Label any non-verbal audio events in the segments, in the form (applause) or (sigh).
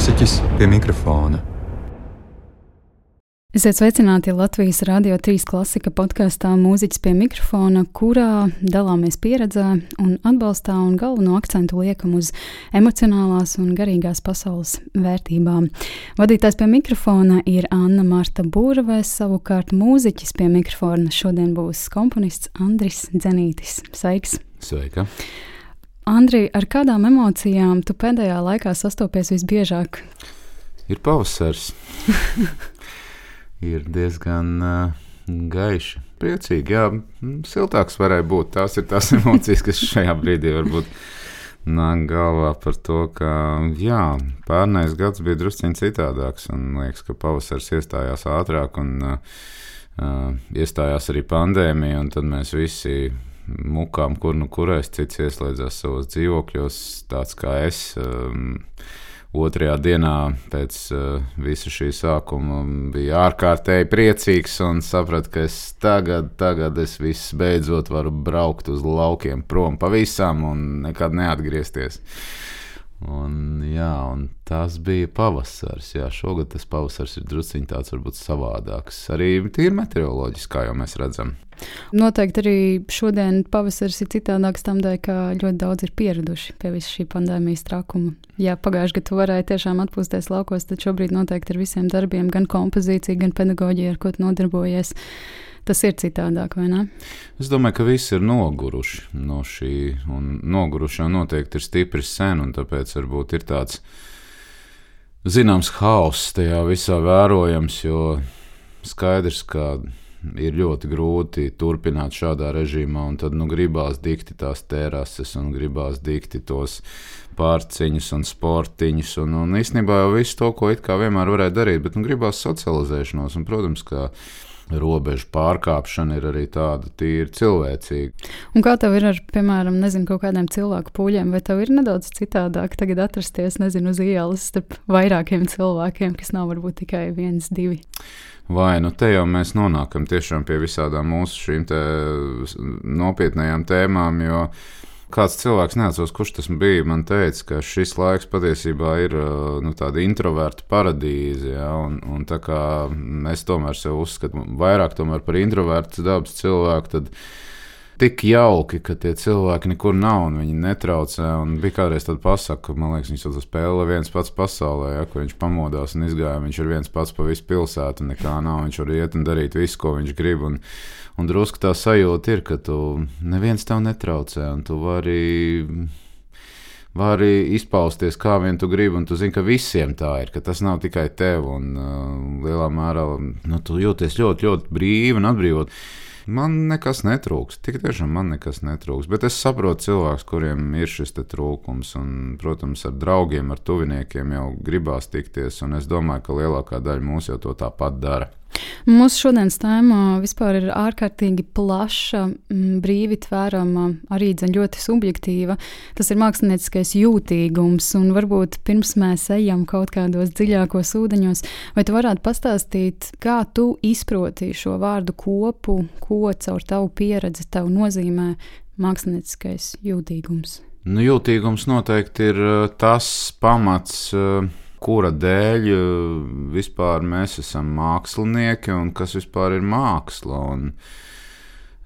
mūziķis pie mikrofona. Esiet sveicināti Latvijas Rādio 3 klasika podkāstā Mūziķis pie mikrofona, kurā dalāmies pieredzē un atbalstā un galveno akcentu liekam uz emocionālās un garīgās pasaules vērtībām. Vadītājs pie mikrofona ir Anna Marta Būravēs, savukārt mūziķis pie mikrofona šodien būs komponists Andris Dzenītis. Sveiks! Sveika! Andri, ar kādām emocijām tu pēdējā laikā sastopies visbiežāk? Ir pavasaris. ir diezgan uh, gaiši. Priecīgi, jā, siltāks varēja būt. Tās ir tās (laughs) emocijas, kas šajā brīdī varbūt nāk galvā par to, ka jā, pērnais gads bija drusciņš citādāks. Un liekas, ka pavasaris iestājās ātrāk un uh, iestājās arī pandēmija, un tad mēs visi mukām, kur nu kurēs, cits ieslēdzās savos dzīvokļos, tāds kā es. Um, otrajā dienā pēc uh, visa šī sākuma bija ārkārtīgi priecīgs un sapratu, ka es tagad, tagad es viss beidzot varu braukt uz laukiem prom pavisam un nekad neatgriezties. Un, jā, un tas bija pavasaris. Jā, šogad tas pavasaris ir drusciņš tāds, varbūt savādāks. Arī tīri meteoroloģiski, kā jau mēs redzam. Noteikti arī šodien pavasaris ir citādāks tam dēļ, ka ļoti daudz ir pieraduši pie visa šī pandēmijas trakuma. Jā, pagājušajā gadā tu varēji tiešām atpūsties laukos, tad šobrīd noteikti ar visiem darbiem, gan kompozīcija, gan pedagoģija, ar ko nodarbojies tas ir citādāk, vai ne? Es domāju, ka visi ir noguruši no šī, un noguruši jau noteikti ir stipri sen, un tāpēc varbūt ir tāds zināms hauss tajā visā vērojams, jo skaidrs, ka ir ļoti grūti turpināt šādā režīmā, un tad nu, gribās dikti tās terases, un gribās dikti tos pārciņus un sportiņus, un, un īstenībā jau visu to, ko it kā vienmēr varēja darīt, bet nu, gribās socializēšanos, un, protams, ka robežu pārkāpšana ir arī tāda tīri cilvēcīga. Un kā tev ir ar, piemēram, nezinu, kaut kādiem cilvēku pūļiem, vai tev ir nedaudz citādāk tagad atrasties, nezinu, uz ielas starp vairākiem cilvēkiem, kas nav varbūt tikai viens, divi? Vai nu te jau mēs nonākam tiešām pie visādām mūsu šīm nopietnējām tēmām, jo kāds cilvēks, neatceros, kurš tas bija, man teica, ka šis laiks patiesībā ir nu, tāda introverta paradīze. Ja, un, un tā kā es tomēr sev uzskatu vairāk par introverta dabas cilvēku, tad tik jauki, ka tie cilvēki nekur nav un viņi netraucē. Un bija kādreiz tāda pasaka, man liekas, viņš to spēlē viens pats pasaulē, ja, kur viņš pamodās un izgāja. Viņš ir viens pats pa visu pilsētu, nekā nav. Viņš var iet un darīt visu, ko viņš grib. Un, un drusku tā sajūta ir, ka tu neviens tev netraucē un tu vari vari izpausties, kā vien tu gribi, un tu zini, ka visiem tā ir, ka tas nav tikai tev. Un uh, lielā mērā nu, tu jūties ļoti, ļoti brīvi un atbrīvot. Man nekas netrūks. Tik tiešām man nekas netrūks. Bet es saprotu cilvēkus, kuriem ir šis trūkums. Un, protams, ar draugiem, ar tuviniekiem jau gribās tikties. Un es domāju, ka lielākā daļa mūs jau to tāpat dara. Mūsu šodienas tēma vispār ir ārkārtīgi plaša, brīvi tvērama, arī ļoti subjektīva. Tas ir mākslinieckais jūtīgums, un varbūt pirms mēs ejam kaut kādos dziļākos ūdeņos, vai tu varētu pastāstīt, kā tu izproti šo vārdu kopu, ko caur tavu pieredzi tev nozīmē mākslinieckais jūtīgums? Nu, jūtīgums noteikti ir tas pamats. Uh kura dēļ eh, vispār mēs esam mākslinieki un kas vispār ir māksla. Un,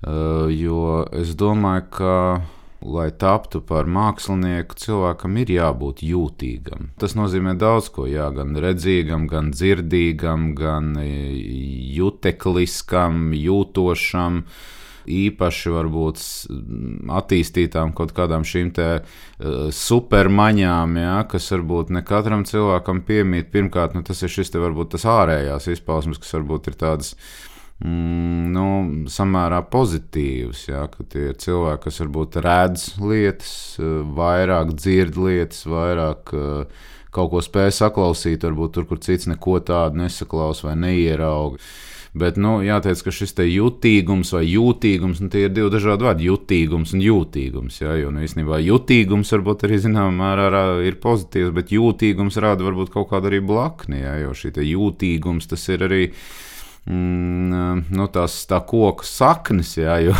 uh, jo es domāju, ka lai taptu par mākslinieku, cilvēkam ir jābūt jūtīgam. Tas nozīmē daudz ko, jā, gan redzīgam, gan dzirdīgam, gan eh, jutekliskam, jūtošam. Uh, īpaši varbūt attīstītām kaut kādām šīm te uh, supermaņām, ja, kas varbūt ne katram cilvēkam piemīt. Pirmkārt, nu, tas ir šis te varbūt tas ārējās izpausmes, kas varbūt ir tādas. Mm, nu, samērā pozitīvs, ja, ka tie ir cilvēki, kas varbūt redz lietas, vairāk dzird lietas, vairāk uh, kaut ko spēj saklausīt, varbūt tur, kur cits neko tādu nesaklausa vai neierauga. Bet, nu, jāteic, ka šis jutīgums vai jūtīgums, nu, tie ir divi dažādi vārdi - jutīgums un jūtīgums. Jā, jo, nu, īstenībā jutīgums varbūt arī zināmā mērā ir pozitīvs, bet jūtīgums rāda varbūt kaut kādu arī blakni, jā, jo šī jūtīgums tas ir arī mm, nu, tās tā koku saknes, jā, jo,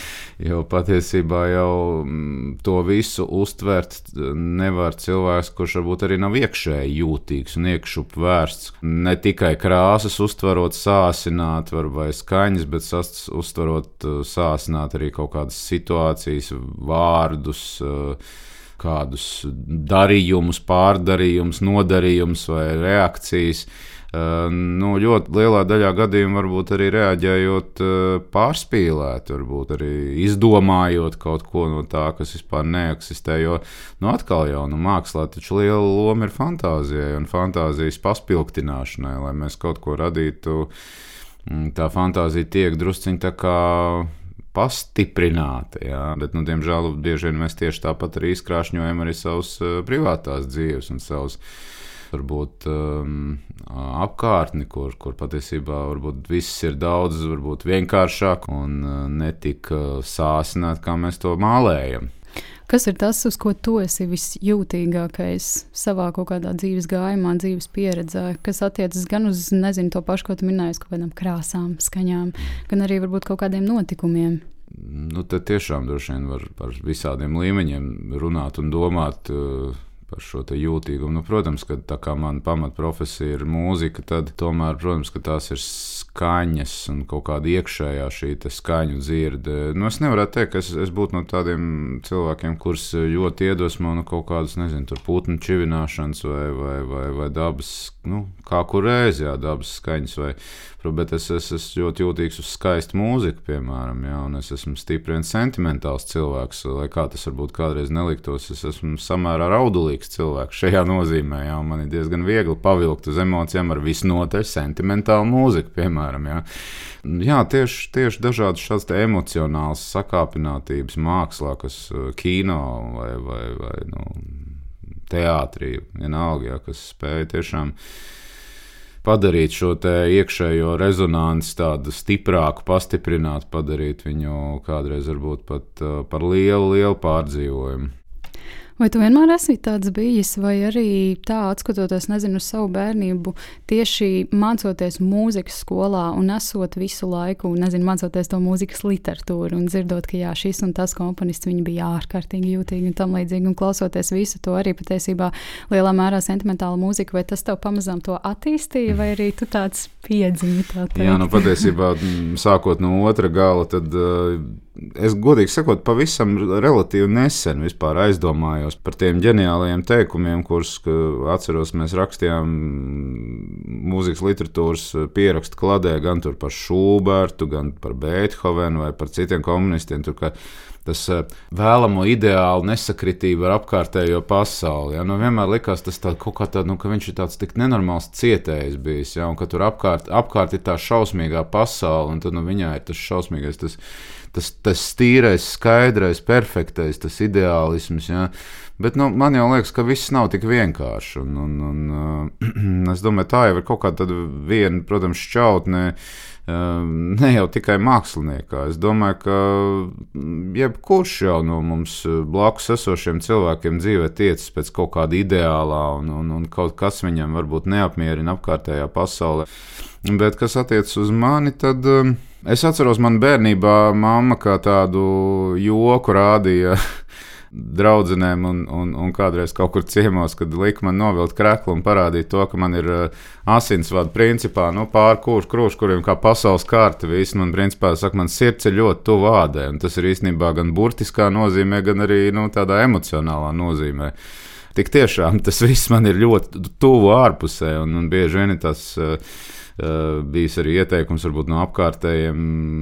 (laughs) jo patiesībā jau mm, to visu uztvert nevar cilvēks, kurš varbūt arī nav iekšēji jūtīgs un iekšup vērsts. Ne tikai krāsas uztverot, sāsināt vai skaņas, bet uztverot, sāsināt arī kaut kādas situācijas, vārdus kādus darījumus, pārdarījumus, nodarījumus vai reakcijas. Nu, ļoti lielā daļā gadījumā varbūt arī reaģējot pārspīlēt, varbūt arī izdomājot kaut ko no tā, kas vispār neeksistē. Jo nu, atkal jau nu, mākslā taču liela loma ir fantāzijai un fantāzijas paspilgtināšanai, lai mēs kaut ko radītu. Tā fantāzija tiek drusciņā tā kā pastiprināta. Jā. Bet, nu, diemžēl, bieži vien mēs tieši tāpat arī izkrāšņojam arī savas privātās dzīves un savas varbūt um, apkārtni, kur, kur patiesībā varbūt viss ir daudz varbūt vienkāršāk un uh, netik uh, sāsināt, kā mēs to mālējam. Kas ir tas, uz ko tu esi visjūtīgākais savā kaut kādā dzīves gājumā, dzīves pieredzē, kas attiecas gan uz nezinu, to pašu, ko tu minēji, kaut kādām krāsām, skaņām, gan arī varbūt kaut kādiem notikumiem? Nu, tad tiešām droši vien var par visādiem līmeņiem runāt un domāt. Uh, par šo jūtīgumu. Nu, protams, ka tā kā mana pamatprofesija ir mūzika, tad tomēr, protams, ka tās ir skaņas un kaut kāda iekšējā šī skaņu dzirde. Nu, es nevaru teikt, ka es, es būtu no tādiem cilvēkiem, kurus ļoti iedvesmo no kaut kādas, nezinu, putnu čivināšanas vai, vai, vai, vai dabas, nu, kā kur reizē, dabas skaņas. Vai, bet es, es esmu ļoti jūtīgs uz skaistu mūziku, piemēram, ja, un es esmu stipri un sentimentāls cilvēks. Lai kā tas varbūt kādreiz neliktos, es esmu samērā raudulīgs cilvēks šajā nozīmē. Ja, man ir diezgan viegli pavilkt uz emocijām ar visnotaļ sentimentālu mūziku, piemēram. Ja. Jā, tieši, tieši dažādas šādas emocionālas sakāpinātības mākslā, kas uh, kino vai, vai, vai nu, teātrī, vienalga, ja, kas spēja tiešām padarīt šo iekšējo rezonanci tādu stiprāku, pastiprināt, padarīt viņu kādreiz varbūt pat uh, par lielu, lielu pārdzīvojumu. Vai tu vienmēr esi tāds bijis, vai arī tā, skatoties uz savu bērnību, tieši mācoties mūzikas skolā un esot visu laiku, nezinu, mācoties to mūzikas literatūru un dzirdot, ka jā, šis un tas komponists bija ārkārtīgi jūtīgi un tam līdzīgi, un klausoties visu to arī patiesībā lielā mērā sentimentāla mūzika, vai tas tev pamazām to attīstīja, vai arī tu tāds piedzimi? Tā teikt? jā, nu patiesībā sākot no otra gala, tad. Uh, es godīgi sakot, pavisam relatīvi nesen aizdomājos par tiem ģeniālajiem teikumiem, kurus atceros, mēs rakstījām mūzikas literatūras pierakstu kladē gan par Šubertu, gan par Beethovenu vai par citiem komunistiem. Tur, tas eh, vēlamo ideālu nesakritību ar apkārtējo pasauli. Ja? Nu, vienmēr likās tas tā, kā tā, nu, ka viņš ir tāds tik nenormāls cietējs bijis, ja? un ka tur apkārt, apkārt ir tā šausmīgā pasaule, un tad nu, viņā ir tas šausmīgais. Tas, tas, tas tīrais, skaidrais, perfektais, tas ideālisms. Ja? Bet nu, man jau liekas, ka viss nav tik vienkārši. Un, un, un, (clears throat) es domāju, tā jau ir kaut kāda viena, protams, šķautne. Uh, ne jau tikai māksliniekā. Es domāju, ka jebkurš jau no mums blakus esošiem cilvēkiem dzīvē tiecas pēc kaut kāda ideālā, un, un, un kaut kas viņam varbūt neapmierina apkārtējā pasaulē. Bet kas attiecas uz mani, tad. Uh, Es atceros, man bērnībā mamma kā tādu joku rādīja (laughs) draudzenēm, un, un, un kādreiz kaut kur ciemos, kad lika man novilkt krēslu un parādīt to, ka man ir uh, asinsvadu principā nu, pāri kurš krūš, kuriem kā pasaules kārta. Viss man principā saka, man sirds ir ļoti tuvu ādai, un tas ir īstenībā gan burtiskā nozīmē, gan arī nu, tādā emocionālā nozīmē. Tik tiešām tas viss man ir ļoti tuvu ārpusē, un, un bieži vien tas. Uh, Eh, bijis arī ieteikums varbūt no apkārtējiem,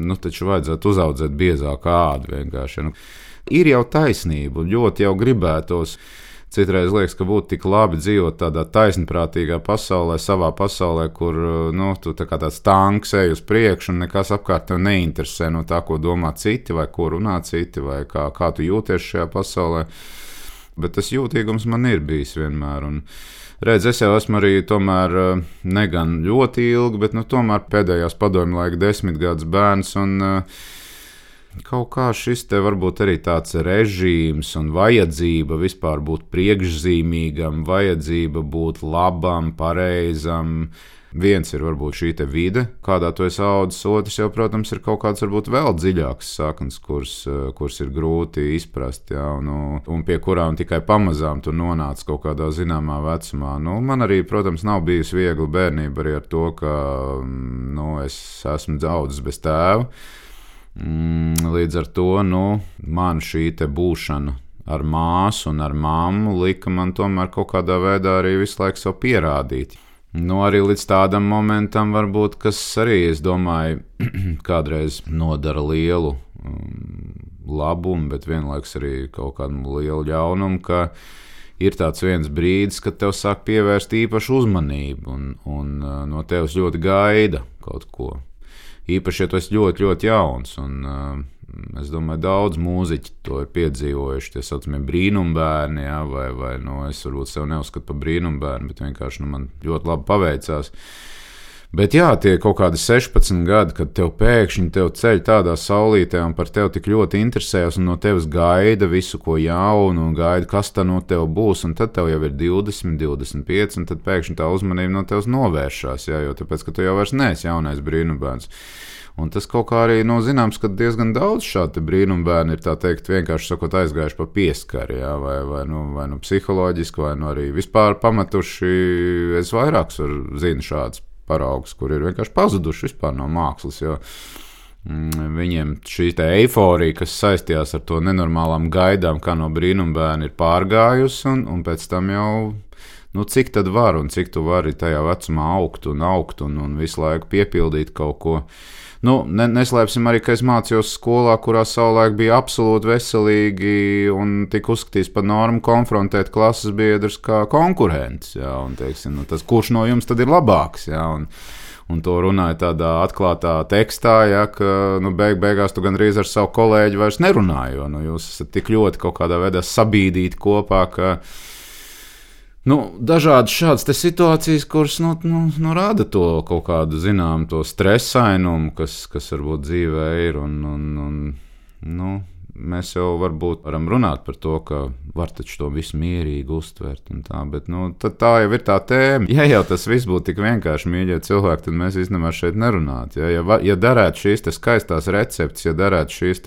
nu, taču vajadzētu uzaudzēt biezāku ādu vienkārši. Nu, ir jau taisnība, ļoti jau gribētos. Citreiz liekas, ka būtu tik labi dzīvot tādā taisnprātīgā pasaulē, savā pasaulē, kur eh, nu, tu tā kā tāds tanks ej uz priekšu un nekas apkārt tev neinteresē no tā, ko domā citi, vai ko runā citi, vai kā, kā tu jūties šajā pasaulē. Bet tas jūtīgums man ir bijis vienmēr. Un, uh, redz, es jau esmu arī tomēr eh, ne gan ļoti ilgi, bet nu, tomēr pēdējās padomju laika desmitgades bērns. Un, uh, Kaut kā šis te varbūt arī tāds režīms un vajadzība vispār būt priekšzīmīgam, vajadzība būt labam, pareizam, Viens ir varbūt šī vide, kādā tu esi audzis, otrs jau, protams, ir kaut kāds varbūt vēl dziļāks saknes, kuras, kuras ir grūti izprast, jā, un, un pie kurām tikai pamazām tu nonāc kaut kādā zināmā vecumā. Nu, man arī, protams, nav bijusi viegla bērnība arī ar to, ka nu, es esmu audzis bez tēva. Mm, līdz ar to nu, man šī būšana ar māsu un ar mammu lika man tomēr kaut kādā veidā arī visu laiku sev pierādīt. Nu, arī līdz tādam momentam, varbūt, kas arī, es domāju, (clears throat) kādreiz nodara lielu um, labumu, bet vienlaikus arī kaut kādu lielu ļaunumu, ka ir tāds viens brīdis, kad tev sāk pievērst īpašu uzmanību, un, un uh, no tevis ļoti gaida kaut ko. Īpaši, ja tu esi ļoti, ļoti jauns. Un, uh, Es domāju, daudz mūziķi to ir piedzīvojuši. Tie saucamie brīnumbērni, jā, vai, vai nu, es varbūt sevi neuzskatu par brīnumbērnu, bet vienkārši nu, man ļoti labi paveicās. Bet jā, tie kaut kādi 16 gadi, kad tev pēkšņi tev ceļ tādā saulītē un par tevi tik ļoti interesējas un no tevis gaida visu ko jaunu un gaida, kas tā no tevis būs. Un tad tev jau ir 20, 25, un tad pēkšņi tā uzmanība no tevis novēršas, jā, jo tāpēc, ka tu jau vairs neesi jaunais brīnumbērns. Un tas kaut kā arī nu, zināms, ka diezgan daudz šādu brīnumu bērnu ir teikt, vienkārši sakot, aizgājuši pa pieskari, jā, vai, vai, nu, vai nu psiholoģiski, vai nu arī vispār pametuši. Es vairāk zinu šādus paraugus, kur ir vienkārši pazuduši no mākslas. Jo, mm, Viņiem šī eifórija, kas saistījās ar to nenormālām gaidām, kā no brīnuma bērna, ir pārgājusi, un, un pēc tam jau nu, cik tad var un cik tu vari tajā vecumā augt un augt un, un visu laiku piepildīt kaut ko. Nu, ne, neslēpsim arī, ka es mācījos skolā, kurā savulaik bija absolūti veselīgi un tika uzskatīts par normu konfrontēt klases biedrus kā teiksim, nu, tas, kurš no jums tad ir labāks? Jā, un, un to runāja tādā atklātā tekstā, ja, ka nu, beig beigās tu gandrīz ar savu kolēģi vairs nerunāji, jo nu, jūs esat tik ļoti kaut kādā veidā sabīdīti kopā, ka Nu, dažādas šādas situācijas, kuras nu, nu, nu, rada to kaut kādu zināmu stresainumu, kas, kas varbūt dzīvē ir. Un, un, un, nu, mēs jau varbūt varam runāt par to, ka var taču to visu mierīgi uztvert. Tā, bet nu, tā jau ir tā tēma. Ja jau tas viss būtu tik vienkārši mīļie cilvēki, tad mēs īstenībā šeit nerunātu. Ja, ja, ja darētu šīs skaistās receptes, ja darētu šīs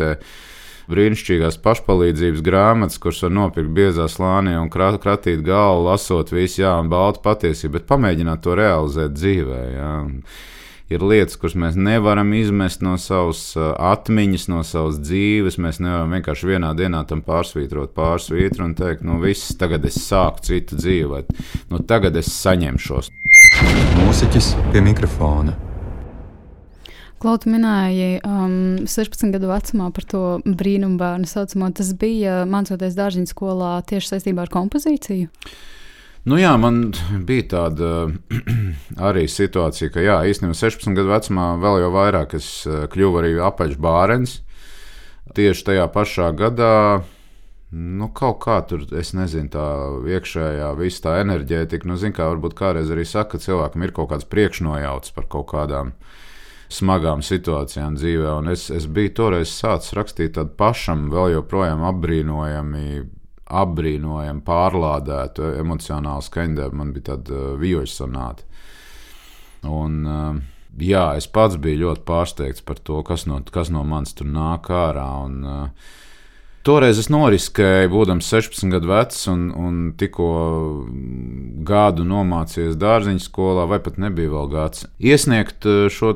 brīnišķīgās pašpalīdzības grāmatas, kuras var nopirkt biezā slānī un krat, kratīt galvu, lasot visu, jā, un baltu patiesību, bet pamēģināt to realizēt dzīvē. Jā. Ir lietas, kuras mēs nevaram izmest no savas atmiņas, no savas dzīves. Mēs nevaram vienkārši vienā dienā tam pārsvītrot pārsvītru un teikt, nu viss, tagad es sāku citu dzīvi, vai nu, tagad es saņemšos. Mūziķis pie mikrofona. Klauds minēja um, 16 gadu vecumā par to brīnumu bērnu saucamo. Tas bija mācoties dārziņu skolā tieši saistībā ar kompozīciju. Nu jā, man bija tāda (clears throat) arī situācija, ka jā, īstenībā 16 gadu vecumā vēl jau vairāk es uh, kļuvu arī apaļš bārens. Tieši tajā pašā gadā, nu, kaut kā tur, es nezinu, tā iekšējā visa tā enerģētika, nu, zin, kā varbūt kādreiz arī saka, ka cilvēkam ir kaut kāds priekšnojauts par kaut kādām smagām situācijām dzīvē. Un es, es biju toreiz sācis rakstīt tādu pašam, vēl joprojām apbrīnojami. Apbrīnojami pārlādētu emocionālu skaņdarbu. Man bija tāda uh, vīļu sonāta. Un, uh, jā, es pats biju ļoti pārsteigts par to, kas no, kas no manis tur nāk ārā. Un, uh, Toreiz es noriskēju, būdams 16 gadu vecs, un, un tikko gadu nomācījies dārziņu skolā, vai pat nebija vēl gads, iesniegt šo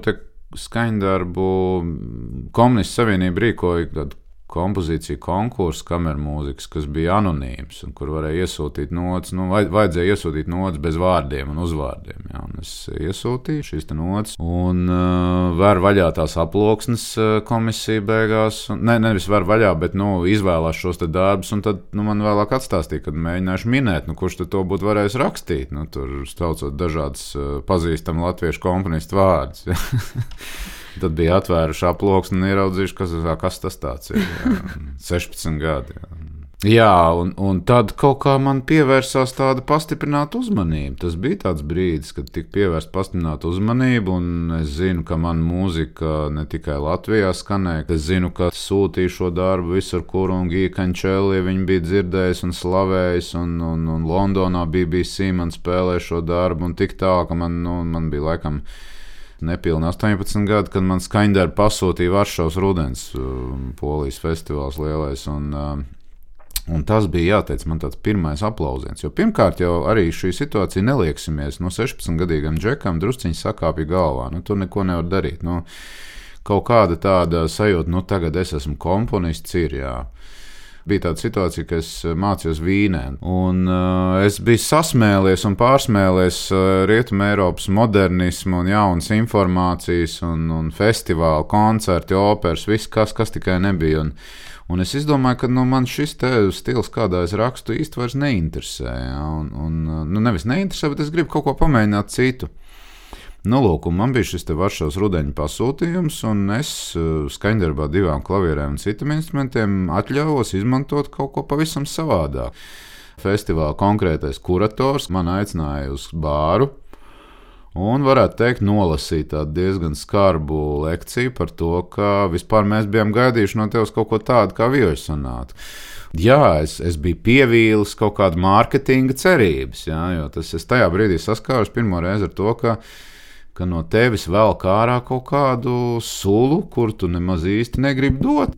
skaņdarbu Komunistu Savienība rīkoja tādu kompozīciju konkursu kamermūzikas, kas bija anonīms un kur varēja iesūtīt notis. Nu, vajadzēja iesūtīt notis bez vārdiem un uzvārdiem. Jā, un es iesūtīju šīs notis un uh, vēr vaļā tās aploksnes uh, komisija beigās. Un, ne, nevis vēr vaļā, bet nu, izvēlās šos darbus. Un tad nu, man vēlāk atstāstīja, kad mēģināšu minēt, nu, kurš to būtu varējis rakstīt. Nu, tur staucot dažādas uh, pazīstamas latviešu komponistu vārdus. (laughs) Tad bija atvēruši aploksni un ieraudzījuši, kas, kas tas ir. Jā. (laughs) 16 gadi. Jā. Jā, un, un tad kaut kā man pievērsās tāda pastiprināta uzmanība. Tas bija tāds brīdis, kad tika pievērsta pastiprināta uzmanība, un es zinu, ka man mūzika ne tikai Latvijā skanēja, es zinu, ka sūtīju šo darbu visur, kur un Gija Kančēlī viņi bija dzirdējis un slavējis, un, un, un Londonā BBC man spēlēja šo darbu, un tik tā, ka man, nu, man bija laikam nepilni 18 gadi, kad man skaņdara pasūtīja Varšavas rudens um, polijas festivāls lielais. Un, um, Un tas bija jāteic, man tāds pirmais aplausiens. Jo pirmkārt, jau arī šī situācija nelieksimies. No 16-gadīgam džekam drusciņš sakāpja galvā. Nu, tur neko nevar darīt. Nu, kaut kāda tāda sajūta, nu, tagad es esmu komponists, ir jā. Bija tāda situācija, ka es mācījos Vīnē, un uh, es biju sasmēlies un pārsmēlies uh, Rietumē Eiropas modernismu, un jaunas informācijas, un, un festivālu, koncerti, operas, viss, kas, kas tikai nebija. Un, Un es domāju, ka nu, man šis stils, kādā es rakstu, īstenībā vairs neinteresē. Ja? Un, un, nu, nevis neinteresē, bet es gribu kaut ko pamēģināt citu. Nu, lūk, man bija šis Varšavas rudeņa pasūtījums, un es uh, skaņdarbā divām klavierēm un citiem instrumentiem atļāvos izmantot kaut ko pavisam savādāk. Festivāla konkrētais kurators man aicināja uz bāru, Un varētu teikt, nolasīt tādu diezgan skarbu lekciju par to, ka vispār mēs bijām gaidījuši no tevis kaut ko tādu kā viesonātu. Jā, es, es biju pievīlis kaut kādu mārketinga cerības, jā, jo tas es tajā brīdī saskāros pirmo reizi ar to, ka, ka no tevis vēl kā ārā kaut kādu sulu, kur tu nemaz īsti negribi dot.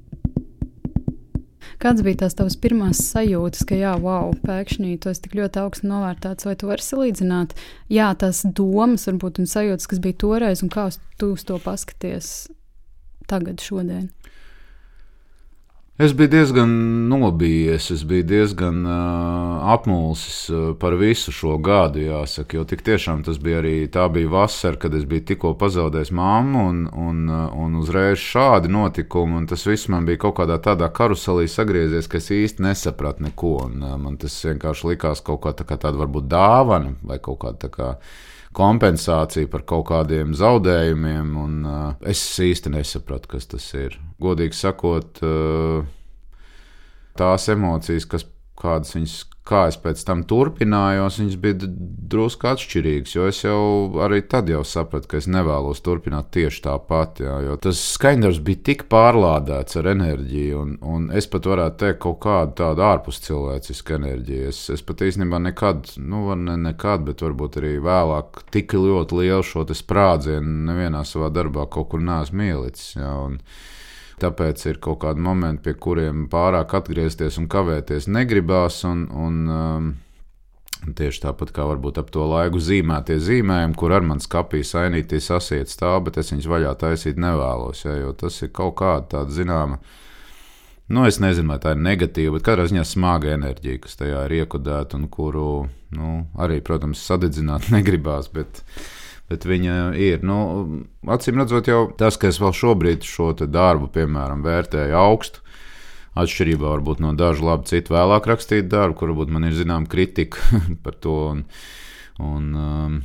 Kāds bija tās tavas pirmās sajūtas, ka, jā, wow, pēkšņi tu esi tik ļoti augstu novērtēts, vai tu vari salīdzināt, jā, tās domas, varbūt, un sajūtas, kas bija toreiz, un kā tu uz to paskaties tagad, šodien? Es biju diezgan nobijies, es biju diezgan uh, apmulsis uh, par visu šo gadu, jāsaka. Jo tik tiešām tas bija arī tā bija vasara, kad es biju tikko pazaudējis mammu, un, un, uh, un uzreiz šādi notikumi, un tas viss man bija kaut kādā tādā karuselī sagriezies, ka es īsti nesapratu neko. Un, uh, man tas vienkārši likās kaut kā, tā kā tāda varbūt dāvana vai kaut kāda tā kā kompensācija par kaut kādiem zaudējumiem, un uh, es īsti nesapratu, kas tas ir. Godīgi sakot, uh, tās emocijas, kas kādas viņas kā es pēc tam turpinājos, viņas bija drusku atšķirīgas. Jo es jau arī tad jau sapratu, ka es nevēlos turpināt tieši tāpat. Jā, jo tas skaņdarbs bija tik pārlādēts ar enerģiju, un, un es pat varētu teikt, kaut kādu tādu ārpus cilvēcisku enerģiju. Es, es pat īstenībā nekad, nu, ne nekad, bet varbūt arī vēlāk tik ļoti lielu šo sprādzienu nevienā savā darbā kaut kur neesmu ielicis. Jā, un, Tāpēc ir kaut kādi momenti, pie kuriem pārāk atgriezties un kavēties negribās. Un, un, um, Tieši tāpat kā varbūt ap to laiku zīmētie zīmējumi, kur ar manas kapī sainīties sasiet stāv, bet es viņus vaļā taisīt nevēlos, ja, jo tas ir kaut kāda tāda zināma. Nu, es nezinu, vai tā ir negatīva, bet katrā ziņā smaga enerģija, kas tajā ir iekodēta un kuru nu, arī, protams, sadedzināt (laughs) negribās. Bet, uh, bet viņa ir. Nu, acīm redzot, jau tas, ka es vēl šobrīd šo darbu, piemēram, vērtēju augstu. Atšķirībā varbūt no dažu labi citu vēlāk rakstītu darbu, kur varbūt man ir zināma kritika (laughs) par to. Un, un, um,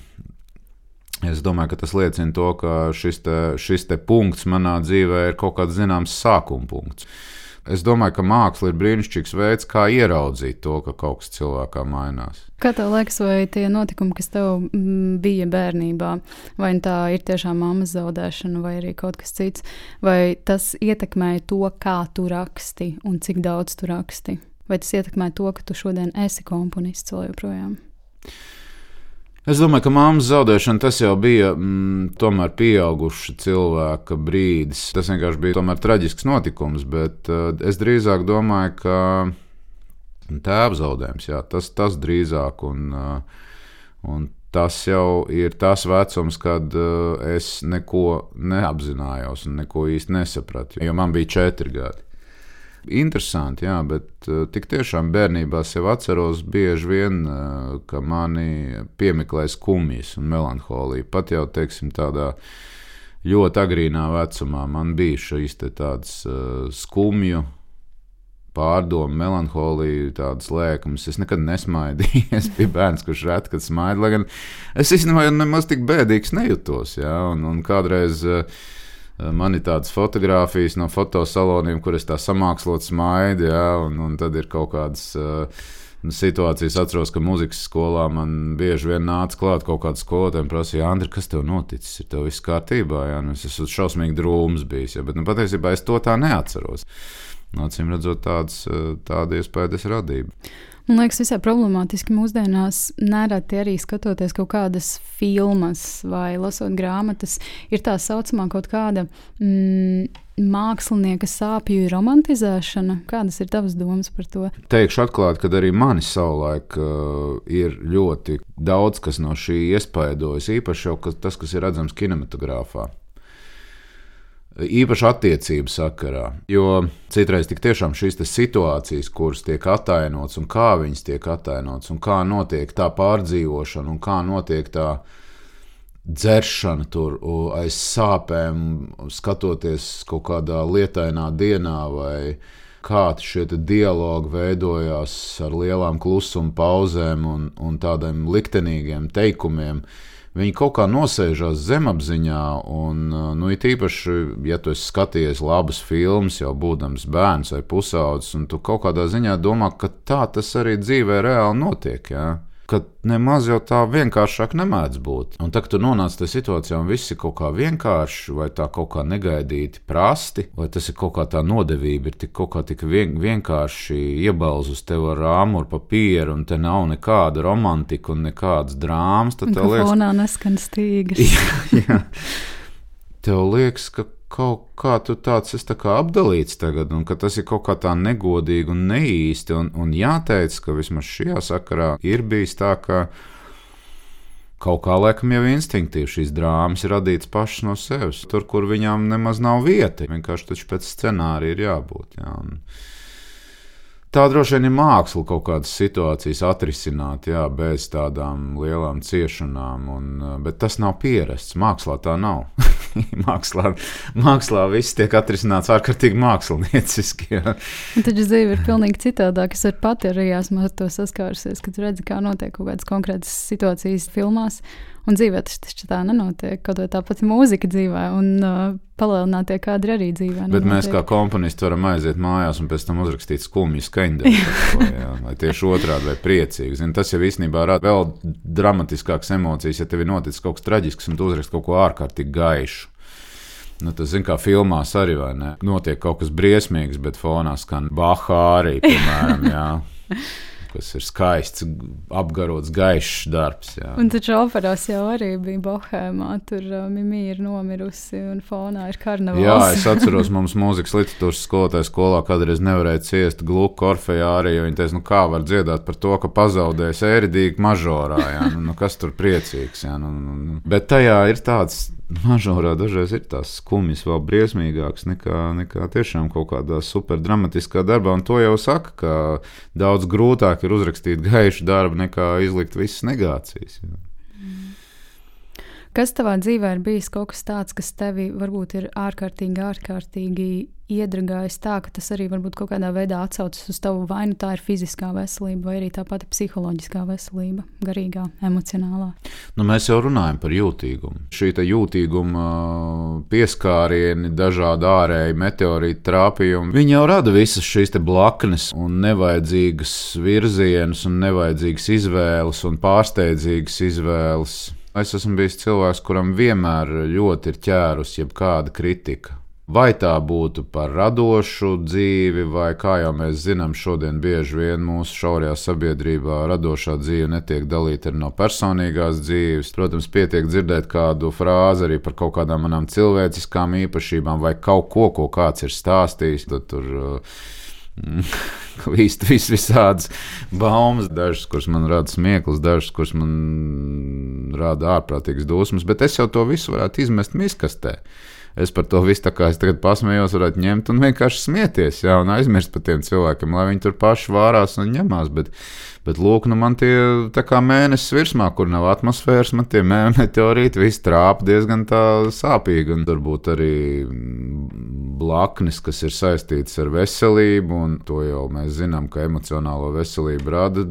Es domāju, ka tas liecina to, ka šis, te, šis te punkts manā dzīvē ir kaut kāds zināms sākuma punkts. Es domāju, ka māksla ir brīnišķīgs veids, kā ieraudzīt to, ka kaut kas cilvēkā mainās. Kā tev liekas, vai tie notikumi, kas tev mm, bija bērnībā, vai tā ir tiešām mammas zaudēšana, vai arī kaut kas cits, vai tas ietekmēja to, kā tu raksti un cik daudz tu raksti? Vai tas ietekmē to, ka tu šodien esi komponists vēl joprojām? Es domāju, ka māmas zaudēšana tas jau bija mm, tomēr pieauguša cilvēka brīdis. Tas vienkārši bija tomēr traģisks notikums, bet uh, es drīzāk domāju, ka tēva zaudējums, jā, tas, tas drīzāk. Un, uh, un tas jau ir tas vecums, kad uh, es neko neapzinājos un neko īsti nesapratu, jo man bija četri gadi. Interesanti, jā, bet uh, tik tiešām bērnībā sev atceros bieži vien, uh, ka mani piemeklē skumjas un melanholija. Pat jau, teiksim, tādā ļoti agrīnā vecumā man bija šīs tādas uh, skumju pārdomu, melanholiju, tādas lēkumas. Es nekad nesmaidīju. es (laughs) biju bērns, kurš reti kad smaida. Lai gan es īstenībā nemaz tik bēdīgs nejūtos. Ja? Un, un kādreiz uh, Man ir tādas fotogrāfijas no fotosaloniem, kur es tā samākslot smaidu, ja, un, un tad ir kaut kādas. Uh, situācijas atceros, ka muzikas skolā man bieži vien nāca klāt kaut kāda skolotāja un prasīja, Andri, kas tev noticis? Ir tev viss kārtībā, jā, nu, es esmu šausmīgi drūms bijis, jā, bet nu, patiesībā es to tā neatceros. Acīm redzot, tāds, tāda iespēja es radīju. Man liekas, visai problemātiski mūsdienās nereti arī skatoties kaut kādas filmas vai lasot grāmatas, ir tā saucamā kaut kāda mm, mākslinieka sāpju romantizēšana. Kādas ir tavas domas par to? Teikšu atklāti, ka arī mani savulaik uh, ir ļoti daudz kas no šī iespaidojas, īpaši jau tas, kas ir redzams kinematogrāfā. Īpaši attiecību sakarā, jo citreiz tik tiešām šīs situācijas, kuras tiek attēlotas, un kā viņas tiek attēlotas, un kā notiek tā pārdzīvošana, un kā notiek tā dzeršana tur aiz sāpēm, skatoties kaut kādā lietainā dienā, vai kā šie dialogi veidojās ar lielām klusuma pauzēm un, un tādiem liktenīgiem teikumiem. Viņi kaut kā nosēžās zemapziņā. Un, uh, nu, it īpaši, ja tu esi skatījies labas filmas, jau būdams bērns vai pusaudzis, un tu kaut kādā ziņā domā, ka tā tas arī dzīvē reāli notiek. Ja? Ka nemaz jau tā vienkāršāk nemēdz būt. Un tagad tu nonāc tajā situācijā, un viss ir kaut kā vienkārši, vai tā kaut kā negaidīti prasti, vai tas ir kaut kā tā nodevība, ir tik kaut kā tik vien, vienkārši iebalz uz tevi ar rāmuru papīru, un te nav nekāda romantika un nekādas drāmas. Tad tev liekas, ka neskan stīgas. (laughs) jā, jā. Tev liekas, ka kaut kā tu tāds esi tā kā apdalīts tagad, un ka tas ir kaut kā tā negodīgi un neīsti. Un, un jāteic, ka vismaz šajā sakarā ir bijis tā, ka kaut kā laikam jau instinktīvi šīs drāmas ir radītas pašas no sevis. Tur, kur viņām nemaz nav vieta, vienkārši pēc scenārija ir jābūt. Jā, un, Tā droši vien ir māksla kaut kādas situācijas atrisināt, jā, bez tādām lielām ciešanām, un, bet tas nav pierasts. Mākslā tā nav. (laughs) mākslā, mākslā viss tiek atrisināts ārkārtīgi mākslinieciski. Taču dzīve ir pilnīgi citādāka. Es pati arī esmu ar to saskārusies, kad redzu, kā notiek kaut kādas konkrētas situācijas filmās. Un dzīvē tas taču tā nenotiek. Kaut kā tāpat mūzika dzīvē, un uh, palielinātie kadri arī dzīvē. Bet nenotiek. mēs kā komponisti varam aiziet mājās un pēc tam uzrakstīt skumju skaņdarbus. (laughs) vai tieši otrādi, vai priecīgi. Zin, tas jau īstenībā rada vēl dramatiskākas emocijas, ja tev ir noticis kaut kas traģisks un tu uzraksti kaut ko ārkārtīgi gaišu. Nu, tas, zin, kā filmās arī notiek kaut kas briesmīgs, bet fonā skan Bahā arī, piemēram (laughs) kas ir skaists, apgarots, gaišs darbs. Jā. Un taču operās jau arī bija bohēmā. Tur uh, Mimija ir nomirusi un fonā ir karnevāls. Jā, es atceros, mums mūzikas literatūras skolotāja skolā kādreiz nevarēja ciest gluku orfejā arī, jo viņi teica, nu kā var dziedāt par to, ka pazaudējis ēridīgi mažorā. Jā, nu, nu, kas tur priecīgs? Jā, nu, nu, nu. Bet tajā ir tāds mažorā dažreiz ir tās skumjas vēl briesmīgākas nekā, nekā tiešām kaut kādā superdramatiskā darbā. Un to jau saka, ka daudz grūtāk ir uzrakstīt gaišu darbu nekā izlikt visas negācijas. Jā. Kas tavā dzīvē ir bijis kaut kas tāds, kas tevi varbūt ir ārkārtīgi, ārkārtīgi iedragājis tā, ka tas arī varbūt kaut kādā veidā atsaucas uz tavu vai nu tā ir fiziskā veselība, vai arī tā pati psiholoģiskā veselība, garīgā, emocionālā? Nu, mēs jau runājam par jūtīgumu. Šī jūtīguma pieskārieni, dažādi ārēji meteorītu trāpījumi, viņi jau rada visas šīs blaknes un nevajadzīgas virzienas un nevajadzīgas izvēles un pārsteidzīgas izvēles. Es esmu bijis cilvēks, kuram vienmēr ļoti ir ķērusi jebkāda kritika. Vai tā būtu par radošu dzīvi, vai kā jau mēs zinām, šodien bieži vien mūsu šaurajā sabiedrībā radošā dzīve netiek dalīta no personīgās dzīves. Protams, pietiek dzirdēt kādu frāzi arī par kaut kādām manām cilvēciskām īpašībām vai kaut ko, ko kāds ir stāstījis. Tad tur, uh, (laughs) Vīst vis, visādas baumas, dažas, kuras man rada smieklus, dažas, kuras man rada ārprātīgas dusmas, bet es jau to visu varētu izmest miskastē. Es par to visu, kā es tagad pasmējos, varētu ņemt un vienkārši smieties, jā, un aizmirst par tiem cilvēkiem, lai viņi tur paši vārās un ņemās. Bet, bet lūk, nu man tie tā kā mēnesis virsmā, kur nav atmosfēras, man tie (laughs) meteorīti visi trāp diezgan tā sāpīgi. Un turbūt arī blaknes, kas ir saistītas ar veselību, un to jau mēs zinām, ka emocionālo veselību rada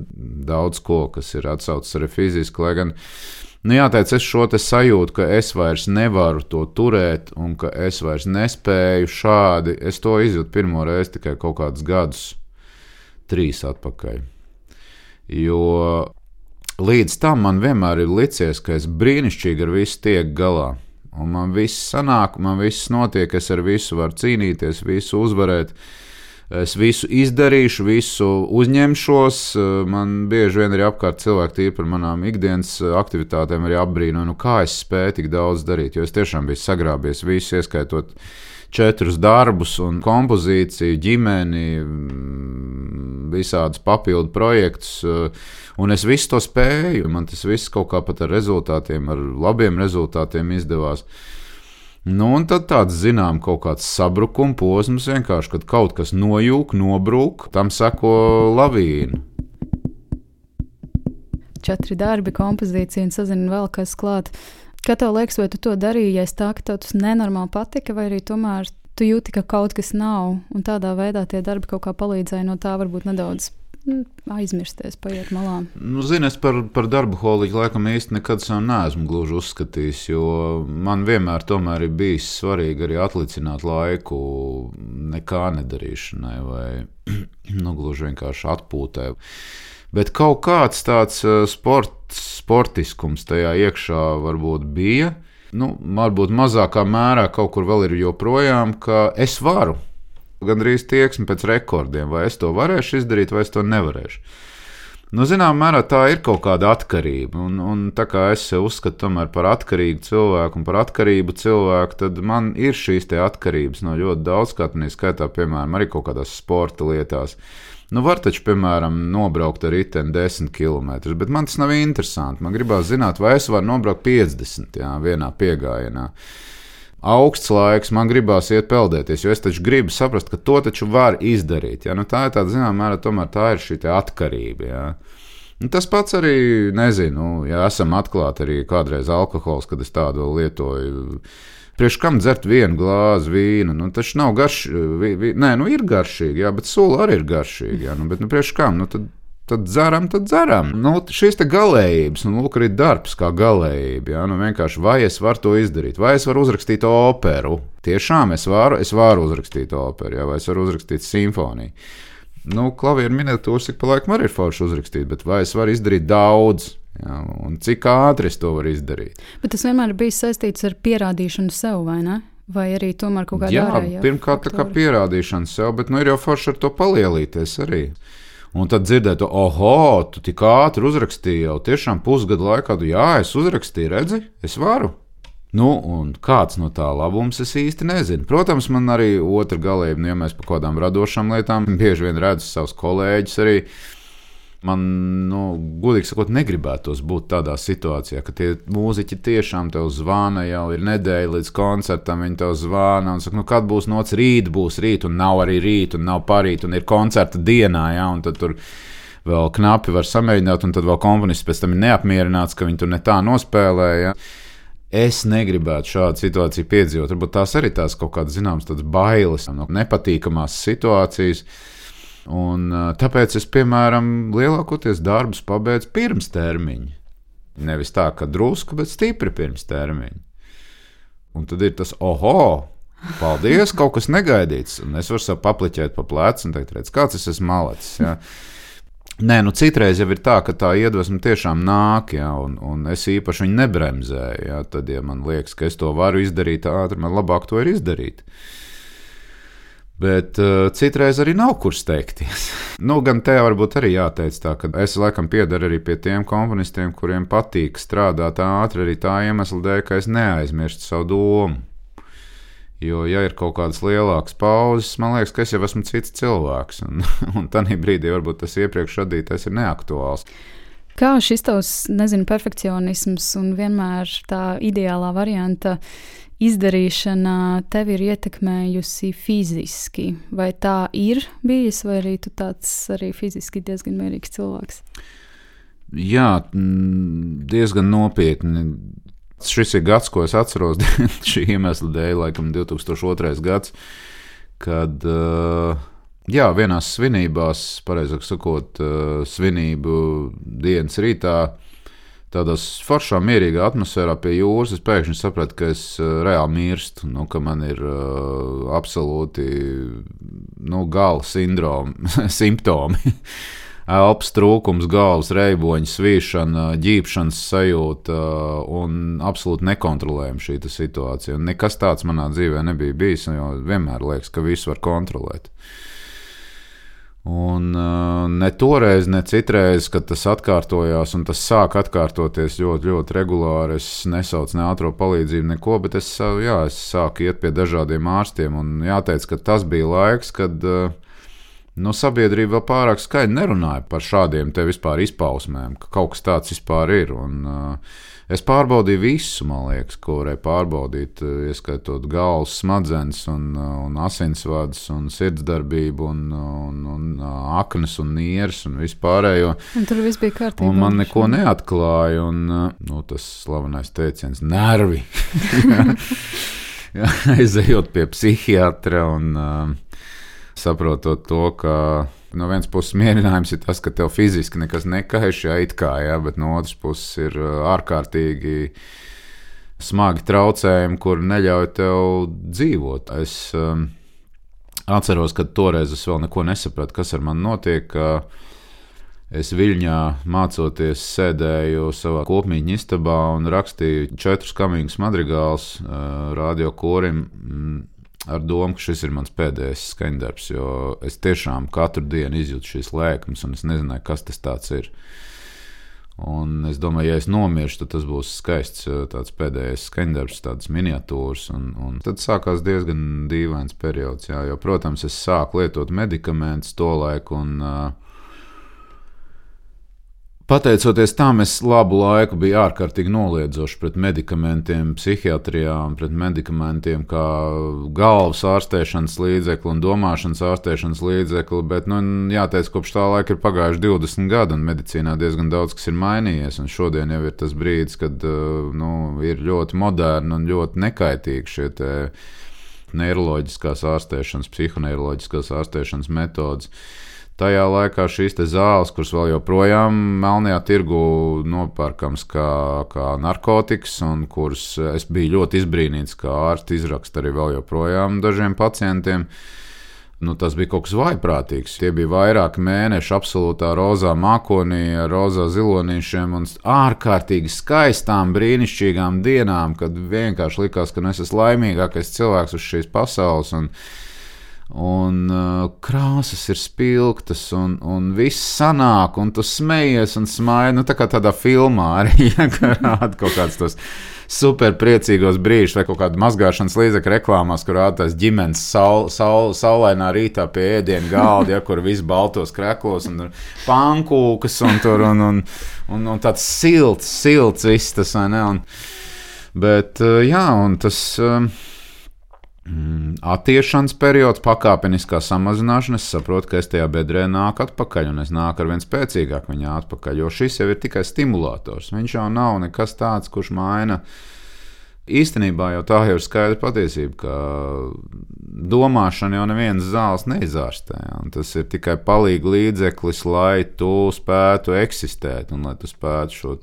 daudz ko, kas ir atsaucis arī fiziski, lai gan Nu, jāteic, es šo sajūtu, ka es vairs nevaru to turēt, un ka es vairs nespēju šādi. Es to izjūtu pirmo reizi tikai kaut kādus gadus, trīs atpakaļ. Jo līdz tam man vienmēr ir licies, ka es brīnišķīgi ar visu tiek galā. Un man viss sanāk, man viss notiek, es ar visu varu cīnīties, visu uzvarēt. Uh, es visu izdarīšu, visu uzņemšos. Man bieži vien ir apkārt cilvēki, tīri par manām ikdienas aktivitātēm, arī apbrīno, nu, kā es spēju tik daudz darīt. Jo es tiešām biju sagrābies visu, ieskaitot četrus darbus, un kompozīciju, ģimeni, visādus papildu projektus. Un es visu to spēju. Man tas viss kaut kā pat ar rezultātiem, ar labiem rezultātiem izdevās. Nu, un tad tāds, zinām, kaut kāds sabrukuma posms, vienkārši, kad kaut kas nojūg, nobrūk, tam seko lavīna. Četri darbi, kompozīcija un sazina vēl kas klāt. Kā tev liekas, vai tu to darīji, ja tā, ka tev tas nenormāli patika, vai arī tomēr tu jūti, ka kaut kas nav, un tādā veidā tie darbi kaut kā palīdzēja no tā varbūt nedaudz aizmirsties, paiet malā. Nu, Zini, es par, par darbu holiķu laikam īsti nekad neesmu gluži uzskatījis, jo man vienmēr ir bijis svarīgi arī atlicināt laiku nekā nedarīšanai vai (clears throat) nu, gluži vienkārši atpūtē. Bet kaut kāds tāds eh, sports, sportiskums tajā iekšā varbūt bija. Nu, varbūt mazākā mērā kaut kur vēl ir joprojām, ka es varu gandrīz tieksme pēc rekordiem, vai es to varēšu izdarīt, vai es to nevarēšu. Nu, Zināmā mērā tā ir kaut kāda atkarība. Un, un tā kā es sev uzskatu par atkarīgu cilvēku un par atkarību cilvēku, tad man ir šīs atkarības no ļoti daudz, kā tā skaitā, piemēram, arī kaut kādās sporta lietās. Nu, var taču, piemēram, nobraukt ar riteni 10 km, bet man tas nav interesanti. Man gribās zināt, vai es varu nobraukt 50 jā, vienā piegājienā augsts laiks, man gribās iet peldēties, jo es taču gribu saprast, ka to taču var izdarīt. Ja? Nu, tā ir tāda, zināmā mērā, tomēr tā ir šī atkarība. Ja? Nu, tas pats arī, nezinu, ja esam atklāti arī kādreiz alkohols, kad es tādu lietoju. Priekš kam dzert vienu glāzi vīna? Nu, tas nav garšīgi. Nē, nu ir garšīgi, jā, bet sula arī ir garšīga. Nu, bet nu, priekš kam? Nu, tad tad dzeram, tad dzeram. Nu, šīs galējības, nu, lūk, arī darbs kā galējība. Ja? Nu, vienkārši vai es varu to izdarīt, vai es varu uzrakstīt operu. Tiešām es varu, es varu uzrakstīt operu, ja? vai es varu uzrakstīt simfoniju. Nu, klavieru minētos, cik pa laikam arī ir forši uzrakstīt, bet vai es varu izdarīt daudz? Ja, un cik ātri es to varu izdarīt? Bet tas vienmēr bijis saistīts ar pierādīšanu sev, vai ne? Vai arī tomēr kaut kādā veidā? Jā, pirmkārt, tā kā pierādīšana sev, bet nu, ir jau forši ar to palielīties arī. Un tad dzirdēt, oh, tu tik ātri uzrakstīji, jau tiešām pusgadu laikā, tu, jā, es uzrakstīju, redzi, es varu. Nu, un kāds no tā labums es īsti nezinu. Protams, man arī otra galība, nu, ja mēs par kaut kādām radošām lietām bieži vien redzu savus kolēģus arī Man, nu, godīgi sakot, negribētos būt tādā situācijā, ka tie mūziķi tiešām te zvana jau ir nedēļa līdz koncertam. Viņi te zvana un saka, nu, kad būs nots, rīt būs rīt, un nav arī rīt, un nav parīt, un ir koncerta dienā. Ja, un tad tur vēl knapi var samēģināt, un tad vēl komponists pēc tam ir neapmierināts, ka viņi tur ne tā nospēlēja. Es negribētu šādu situāciju piedzīvot. Varbūt tās arī tās kaut kādas zināmas bailes no nepatīkamās situācijas. Un, tāpēc es, piemēram, lielākoties darbus pabeidzu pirms termiņa. Nevis tā, ka drusku, bet stipri pirms termiņa. Un tad ir tas, oho, paldies, kaut kas negaidīts. Un es varu sev papliķēt pa plecu un teikt, redz, kāds es esmu malicis. Ja? Nē, nu citreiz jau ir tā, ka tā iedvesma tiešām nāk, ja, un, un es īpaši viņu nebremzēju. Ja, tad, ja man liekas, ka es to varu izdarīt ātri, man labāk to ir izdarīt. Uh, Bet uh, citreiz arī nav kur steigties. (laughs) nu, gan te varbūt arī jāteic tā, ka es laikam piedaru arī pie tiem komponistiem, kuriem patīk strādāt ātri arī tā iemesla dēļ, ka es neaizmirstu savu domu. Jo, ja ir kaut kādas lielākas pauzes, man liekas, ka es jau esmu cits cilvēks. Un, (laughs) un tādā brīdī varbūt tas iepriekš radītais ir neaktuāls. Kā šis tavs, nezinu, perfekcionisms un vienmēr tā ideālā varianta izdarīšana tevi ir ietekmējusi fiziski? Vai tā ir bijis, vai arī tu tāds arī fiziski diezgan mierīgs cilvēks? Jā, diezgan nopietni. Šis ir gads, ko es atceros (laughs) šī iemesla dēļ, laikam 2002. gads, kad jā, vienās svinībās, pareizāk sakot, svinību dienas rītā, tādā foršā, mierīgā atmosfērā pie jūras, es pēkšņi sapratu, ka es uh, reāli mirstu, nu, ka man ir uh, absolūti nu, gala sindroma, (laughs) simptomi. (laughs) Elpas trūkums, galvas reiboņa, svīšana, ģīpšanas sajūta un absolūti nekontrolējama šī situācija. Un nekas tāds manā dzīvē nebija bijis, jo vienmēr liekas, ka visu var kontrolēt. Un uh, ne toreiz, ne citreiz, kad tas atkārtojās, un tas sāk atkārtoties ļoti, ļoti regulāri. Es nesaucu ne ātrā palīdzību, neko, bet es, jā, es sāku iet pie dažādiem ārstiem. Un jāteic, ka tas bija laiks, kad uh, nu, sabiedrība vēl pārāk skaļi nerunāja par šādiem te vispār izpausmēm, ka kaut kas tāds vispār ir. Un, uh, Es pārbaudīju visu, liekas, ko varēja pārbaudīt, eh, ieskaitot galvas smadzenes, un, eh, un asinsvadus, un sirdsdarbību, un, un, un eh, aknas un nieres un vispārējo. Un tur viss bija kārtībā. Un man neko neatklāja, un nu, tas slavenais teiciens - nervi. (laughs) (laughs) Aizejot pie psihiatra un saprotot to, ka no vienas puses mierinājums ir tas, ka tev fiziski nekas nekaiš, ja it kā, ja, bet no otras puses ir uh, ārkārtīgi smagi traucējumi, kur neļauj tev dzīvot. Es um, atceros, ka toreiz es vēl neko nesapratu, kas ar mani notiek. Es Viļņā mācoties, sēdēju savā kopmītņu istabā un rakstīju četrus kamīgus madrigālus uh, radio korim. Ar domu, ka šis ir mans pēdējais skaņdarbs, jo es tiešām katru dienu izjūtu šīs lēkmes, un es nezināju, kas tas ir. Un es domāju, ja es nomiršu, tad tas būs skaists tāds pēdējais skaņdarbs, tādas miniatūras. Un, un tad sākās diezgan dīvains periods, jā, jo, protams, es sāku lietot medikamentus to laiku. Un, uh, Pateicoties tam, es labu laiku biju ārkārtīgi noliedzošs pret medikamentiem, psihiatrijā, pret medikamentiem kā galvas ārstēšanas līdzekli un domāšanas ārstēšanas līdzekli. Bet, nu, jāteic, kopš tā laika ir pagājuši 20 gadi, un medicīnā diezgan daudz kas ir mainījies. Šodien jau ir tas brīdis, kad nu, ir ļoti moderni un ļoti nekaitīgi šie neiroloģiskās ārstēšanas, psihoneiroloģiskās ārstēšanas metodas tajā laikā šīs zāles, kuras vēl joprojām melnajā tirgu nopērkams kā, kā narkotikas, un kuras es biju ļoti izbrīnīts, kā ārsti izraksta arī vēl joprojām dažiem pacientiem. Nu, tas bija kaut kas vaiprātīgs. Tie bija vairāki mēneši absolūtā rozā mākonī, rozā zilonīšiem un ārkārtīgi skaistām, brīnišķīgām dienām, kad vienkārši likās, ka es esmu laimīgākais cilvēks uz šīs pasaules. Un, Un uh, krāsas ir spilgtas, un, un viss sanāk, un tu smejies un smaidi. Nu, tā kā tādā filmā arī (laughs) ja, rāda kaut kādus tos super priecīgos brīžus, vai kaut kāda mazgāšanas līdzekļa reklāmās, kur rādās ģimenes saul, saul, saulainā rītā pie ēdienu galda, ja, kur viss baltos kreklos un pankūkas un, tur, un, un, un, un tāds silts, silts viss tas, vai ne? Un, bet, uh, jā, un tas. Uh, Mm, attiešanas periods, pakāpeniskā samazināšana, es saprotu, ka es tajā bedrē nāku atpakaļ, un es nāku ar vien spēcīgāk viņā atpakaļ, jo šis jau ir tikai stimulators. Viņš jau nav nekas tāds, kurš maina. Īstenībā jau tā jau ir skaidra patiesība, ka domāšana jau nevienas zāles neizārstē. Tas ir tikai palīga līdzeklis, lai tu spētu eksistēt un lai tu spētu šo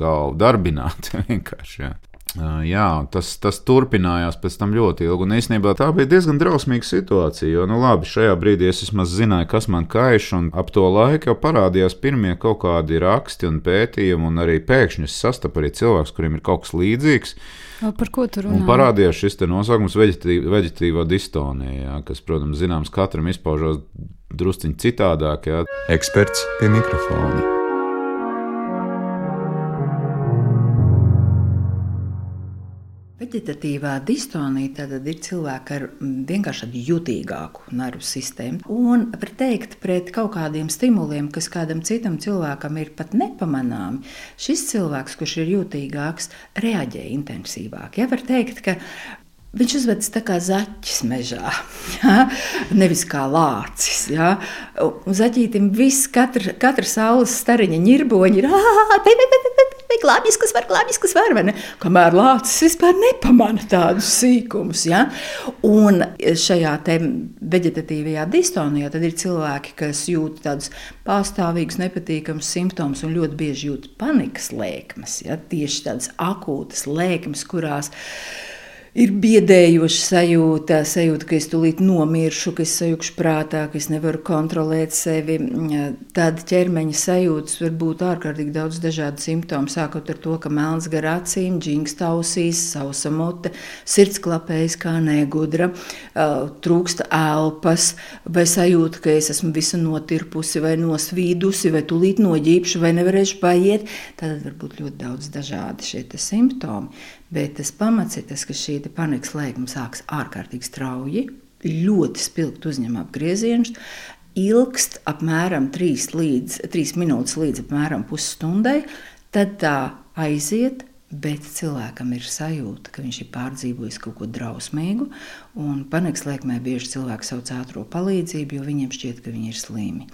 galvu darbināt. (laughs) vienkārši. Jā. Jā, tas, tas turpinājās pēc tam ļoti ilgi. Un īstenībā tā bija diezgan drausmīga situācija. Jo, nu, labi, šajā brīdī es vismaz zināju, kas man kaiš, un ap to laiku jau parādījās pirmie kaut kādi raksti un pētījumi, un arī pēkšņi es sastapu arī cilvēkus, kuriem ir kaut kas līdzīgs. Par ko tur runā? Un parādījās šis nosaukums veģetīvā distonija, jā, kas, protams, zināms, katram izpaužās drusciņi citādāk. Jā. Eksperts pie mikrofona. Veģetatīvā distonija tad ir cilvēka ar mm, vienkārši jutīgāku nervu sistēmu. Un var teikt, pret kaut kādiem stimuliem, kas kādam citam cilvēkam ir pat nepamanāmi, šis cilvēks, kurš ir jutīgāks, reaģē intensīvāk. Ja, var teikt, ka Viņš uzvedas tā kā zaķis mežā, ja? nevis kā lācis. Ja? Un zaķītim viss, katra, katra saules stariņa ņirboņi ir glābjas, kas var, glābjas, kas var. Kamēr lācis vispār nepamana tādus sīkumus. Ja? Un šajā veģetatīvajā distonijā ir cilvēki, kas jūt tādus pastāvīgus, nepatīkamus simptomus un ļoti bieži jūt panikas lēkmes. Ja? Tieši tādas akūtas lēkmes, kurās ir biedējoša sajūta, sajūta, ka es tūlīt nomiršu, ka es sajūkšu prātā, ka es nevaru kontrolēt sevi. Tad ķermeņa sajūtas var būt ārkārtīgi daudz dažādu simptomu, sākot ar to, ka melns gar acīm, džingsta ausīs, sausa mute, sirds klapējas kā negudra, trūksta elpas, vai sajūta, ka es esmu visu notirpusi vai nosvīdusi, vai tūlīt noģīpšu, vai nevarēšu paiet. Tad var būt ļoti daudz dažādi šie simptomi. Bet tas pamats ir tas, ka šī panikas lēkme sākas ārkārtīgi strauji, ļoti spilgti uzņem apgriezienus, ilgst apmēram 3, līdz, 3 minūtes līdz apmēram pusstundai, tad tā aiziet. Bet cilvēkam ir sajūta, ka viņš ir pārdzīvojis kaut ko drausmīgu, panikas lēkmē bieži cilvēki sauc ātrā palīdzību, jo viņiem šķiet, ka viņi ir slimi.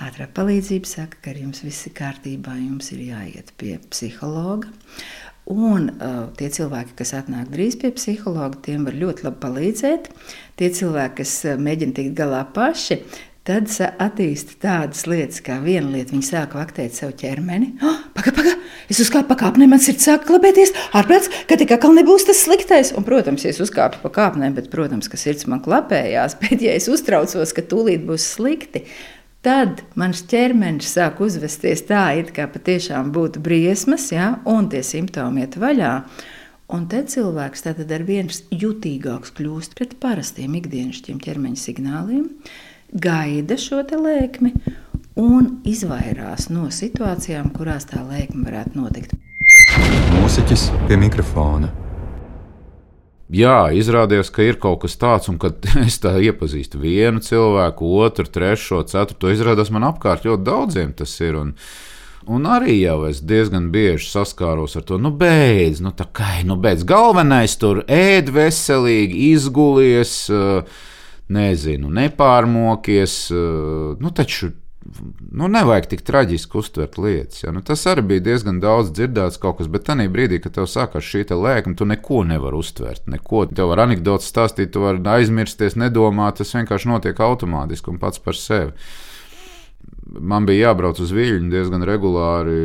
Ātrā palīdzība saka, ka ar jums viss ir kārtībā, jums ir jāiet pie psihologa. Un uh, tie cilvēki, kas atnāk drīz pie psihologa, tiem var ļoti labi palīdzēt. Tie cilvēki, kas uh, mēģina tikt galā paši, tad attīstīja tādas lietas, kā viena lieta, viņi sāk vaktēt savu ķermeni. Oh, paga, paga, es uzkāpu pa kāpnēm, man sirds sāk klapēties, ārprāts, ka tikai atkal nebūs tas sliktais. Un, protams, ja es uzkāpu pa kāpnēm, bet, protams, ka sirds man klapējās, (laughs) bet ja es uztraucos, ka tūlīt būs slikti, Tad mans ķermenis sāk uzvesties tā, it kā patiešām būtu briesmas, ja, un tie simptomi iet vaļā. Un te cilvēks tad ar vien jutīgāks kļūst pret parastiem ikdienišķiem ķermeņa signāliem, gaida šo lēkmi un izvairās no situācijām, kurās tā lēkme varētu notikt. Mūziķis pie mikrofona jā, izrādījās, ka ir kaut kas tāds, un kad (laughs) es tā iepazīstu vienu cilvēku, otru, trešo, ceturto, izrādās man apkārt ļoti daudziem tas ir. Un, Un arī jau es diezgan bieži saskāros ar to, nu, beidz, nu, tā kā, nu, beidz. Galvenais tur ēd veselīgi, izgulies, nezinu, nepārmokies. Nu, taču nu, nevajag tik traģiski uztvert lietas. Ja? Nu, tas arī bija diezgan daudz dzirdēts kaut kas, bet tajā brīdī, kad tev sākās šī lēkme, tu neko nevari uztvert. Neko. Tev var anekdotas stāstīt, tu vari aizmirsties, nedomāt, tas vienkārši notiek automātiski un pats par sevi man bija jābrauc uz Viļņu diezgan regulāri,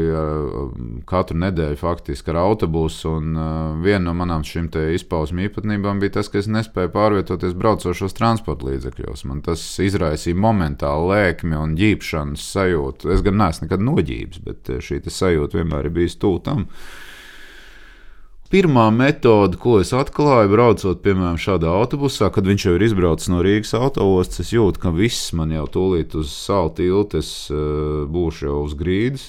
katru nedēļu faktiski ar autobusu. Un viena no manām šīm izpausmu īpatnībām bija tas, ka es nespēju pārvietoties braucošos transporta līdzekļos. Man tas izraisīja momentālu lēkmi un ģīpšanas sajūtu. Es gan neesmu nekad noģības, bet šī sajūta vienmēr ir bijusi tūlīt Pirmā metode, ko es atklāju, braucot piemēram šādā autobusā, kad viņš jau ir izbraucis no Rīgas autostas, es jūtu, ka viss man jau tūlīt uz salu tiltes uh, būšu jau uz grīdas.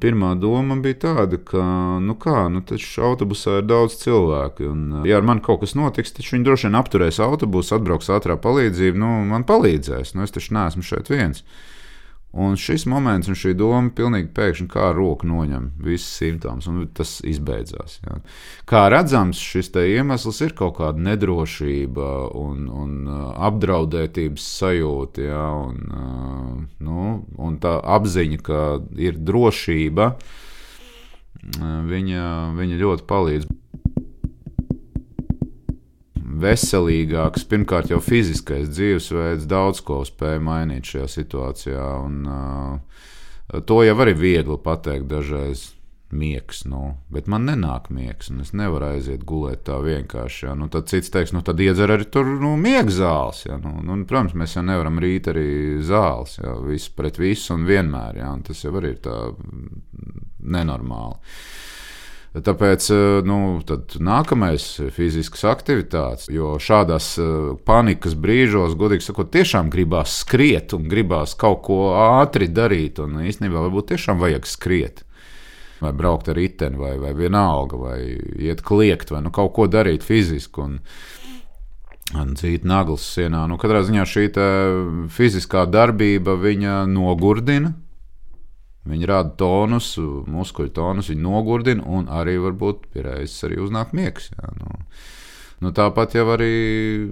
Pirmā doma bija tāda, ka, nu kā, nu taču autobusā ir daudz cilvēku, un, ja ar mani kaut kas notiks, tad viņi droši vien apturēs autobusu, atbrauks ātrā palīdzība, nu, man palīdzēs, nu, es taču neesmu šeit viens. Un šis moments un šī doma pilnīgi pēkšņi kā ar roku noņem visus simptomus, un tas izbeidzās. Jā. Kā redzams, šis iemesls ir kaut kāda nedrošība un, un uh, apdraudētības sajūta, jā, un, uh, nu, un tā apziņa, ka ir drošība, uh, viņa, viņa ļoti palīdz veselīgāks, pirmkārt jau fiziskais dzīvesveids daudz ko spēja mainīt šajā situācijā. Un, uh, to jau arī viegli pateikt dažreiz. Miegs, nu, bet man nenāk miegs, un es nevaru aiziet gulēt tā vienkārši. Ja. Nu, tad cits teiks, nu, tad iedzer arī tur nu, miega zāles. Ja. Nu, nu, protams, mēs jau nevaram rīt arī zāles, ja. viss pret visu un vienmēr. Ja. Un tas jau arī ir tā nenormāli. Tāpēc eh, nu, nākamais ir fiziskas aktivitātes, jo šādās eh, panikas brīžos, godīgi sakot, tiešām gribās skriet un gribās kaut ko ātri darīt. Un īstenībā varbūt tiešām vajag skriet. Vai braukt ar riteni, vai, vai vienalga, vai iet kliegt, vai nu, kaut ko darīt fiziski. Un, dzīt naglas sienā. Nu, katrā ziņā šī fiziskā darbība nogurdina Viņi rada tonus, muskuļu tonus, viņi nogurdina, un arī varbūt pie reizes arī uznāk miegs. Jā, nu. Nu, tāpat jau arī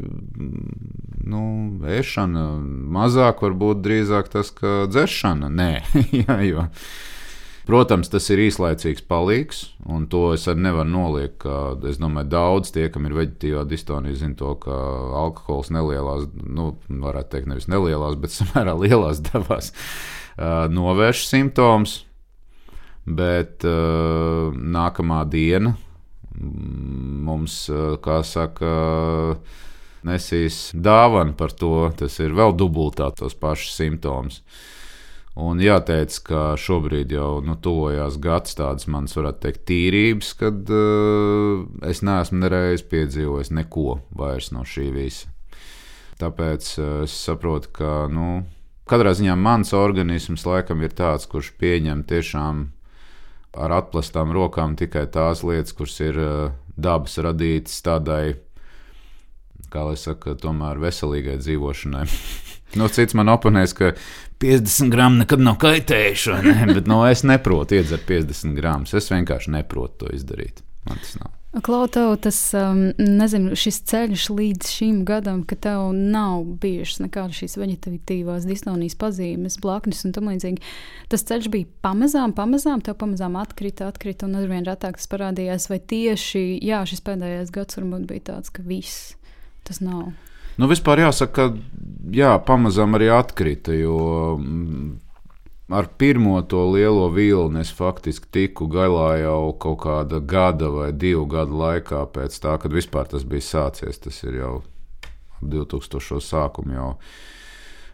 nu, ēšana mazāk, varbūt drīzāk tas, ka dzeršana nē. (laughs) jā, jo, Protams, tas ir īslaicīgs palīgs, un to es arī nevaru noliekt. Es domāju, daudz tie, kam ir veģetīvā distonija, zina to, ka alkohols nelielās, nu, varētu teikt, nevis nelielās, bet (laughs) samērā lielās devās uh, novērš simptomus. Bet uh, nākamā diena mums, uh, kā saka, nesīs dāvana par to. Tas ir vēl dubultā tos pašus simptomus. Un jāteic, ka šobrīd jau nu, tuvojās gads tādas manas, varētu teikt, tīrības, kad uh, es neesmu nereiz piedzīvojis neko vairs no šī visa. Tāpēc uh, es saprotu, ka nu, katrā ziņā mans organisms laikam ir tāds, kurš pieņem tiešām ar atplestām rokām tikai tās lietas, kuras ir uh, dabas radītas tādai, kā lai saka, tomēr veselīgai dzīvošanai. (laughs) Nu, cits man oponēs, ka 50 gramu nekad nav kaitējuši, ne? (laughs) bet no, nu, es neprotu iedzert 50 gramus. Es vienkārši neprotu to izdarīt. Man tas nav. Klau, tev tas, um, nezinu, ceļš līdz šim gadam, ka tev nav bijušas nekādas šīs veģetatīvās distonijas pazīmes, blaknes un tam līdzīgi. Tas ceļš bija pamazām, pamazām, tev pamazām atkrita, atkrita un arvien retāk tas parādījās. Vai tieši, jā, šis pēdējais gads varbūt bija tāds, ka viss tas nav. Nu, vispār jāsaka, ka jā, pamazām arī atkrita. Jo mm, ar pirmo to lielo vilni es faktiski tiku galā jau kaut kāda gada vai divu gadu laikā pēc tā, kad vispār tas bija sācies. Tas ir jau 2000. sākuma jau.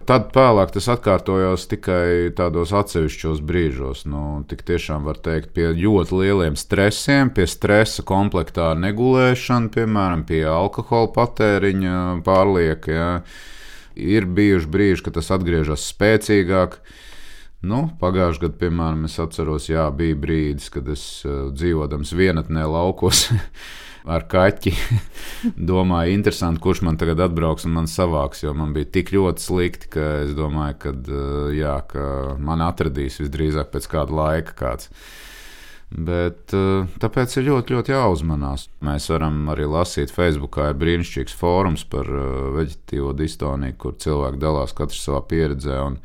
Tad vēlāk tas atkārtojās tikai tādos atsevišķos brīžos. Nu, tik tiešām var teikt, pie ļoti lieliem stresiem, pie stresa komplektā ar negulēšanu, piemēram, pie alkohola patēriņa pārlieka. Ja. Ir bijuši brīži, kad tas atgriežas spēcīgāk. Nu, Pagājušajā gadā, piemēram, es atceros, jā, bija brīdis, kad es uh, dzīvodams vienatnē laukos. (laughs) ar kaķi. (laughs) domāju, interesanti, kurš man tagad atbrauks un man savāks. Jo man bija tik ļoti slikti, ka es domāju, ka, eh, jā, ka man atradīs visdrīzāk pēc kāda laika kāds. Bet eh, tāpēc ir ļoti, ļoti jāuzmanās. Mēs varam arī lasīt Facebook, ir brīnišķīgs fórums par eh, veģetīvo distoniju, kur cilvēki dalās katrs savā pieredzē. Un,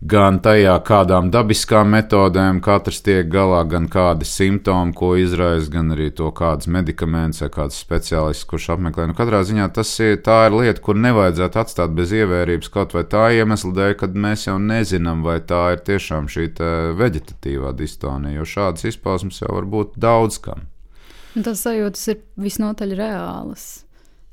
gan tajā, kādām dabiskām metodēm katrs tiek galā, gan kādi simptomi, ko izraisa, gan arī to, kādas medikamentus vai kāds speciālists, kurš apmeklē. Nu, katrā ziņā tas ir, ir lieta, kur nevajadzētu atstāt bez ievērības kaut vai tā iemesla dēļ, kad mēs jau nezinām, vai tā ir tiešām šī veģetatīvā distonija, jo šādas izpausmes jau var būt daudz kam. Un tas sajūtas ir visnotaļ reālas.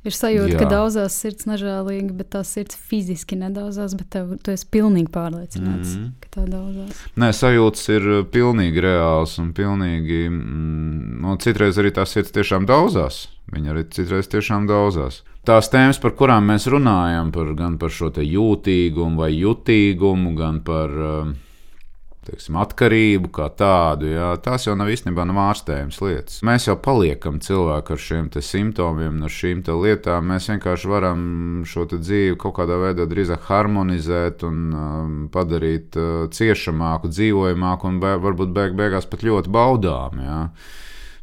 Ir sajūta, Jā. ka daudzās sirds nežēlīgi, bet tās sirds fiziski nedaudzās, bet tev, tu esi pilnīgi pārliecināts, mm. ka tā daudzās. Nē, sajūtas ir uh, pilnīgi reāls un pilnīgi. Mm, no citreiz arī tās sirds tiešām daudzās. Viņa arī citreiz tiešām daudzās. Tās tēmas, par kurām mēs runājam, par, gan par šo jūtīgumu vai jutīgumu, gan par uh, teiksim, atkarību kā tādu, jā, tās jau nav īstenībā nav ārstējums lietas. Mēs jau paliekam cilvēki ar šiem simptomiem, ar šīm lietām. Mēs vienkārši varam šo dzīvi kaut kādā veidā drīzāk harmonizēt un um, padarīt uh, ciešamāku, dzīvojamāku un be, varbūt beig beigās pat ļoti baudām. Jā.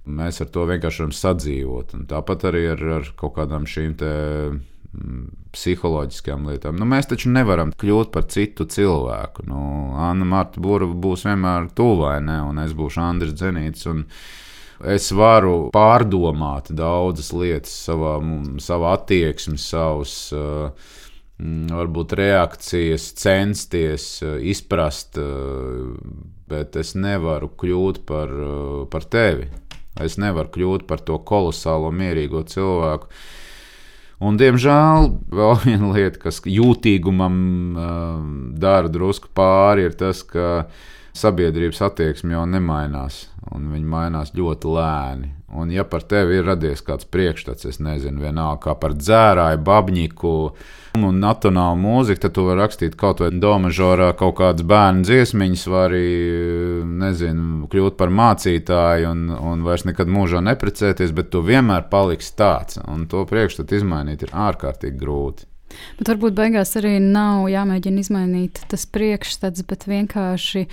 Mēs ar to vienkārši varam sadzīvot. Un tāpat arī ar, ar kaut kādām šīm psiholoģiskām lietām. Nu, mēs taču nevaram kļūt par citu cilvēku. Nu, Anna Marta Burbuļs būs vienmēr tuvai, ne? un es būšu Andris Zenīts. Es varu pārdomāt daudzas lietas, savā, savā attieksmē, savas uh, varbūt reakcijas, censties uh, izprast, uh, bet es nevaru kļūt par, par tevi. Es nevaru kļūt par to kolosālo, mierīgo cilvēku Un, diemžēl vēl viena lieta, kas jūtīgumam uh, dara drusku pāri, ir tas, ka sabiedrības attieksme jau nemainās, un viņi mainās ļoti lēni. Un, ja par tevi ir radies kāds priekšstats, es nezinu, vienalga kā par dzērāju, babņiku un nacionālu mūziku, tad tu vari rakstīt kaut vai domažorā kaut kādas bērnu dziesmiņas, vai arī, nezinu, kļūt par mācītāju un, un vairs nekad mūžā neprecēties, bet tu vienmēr paliksi tāds. Un to priekšstatu izmainīt ir ārkārtīgi grūti. Bet varbūt beigās arī nav jāmēģina izmainīt tas priekšstats, bet vienkārši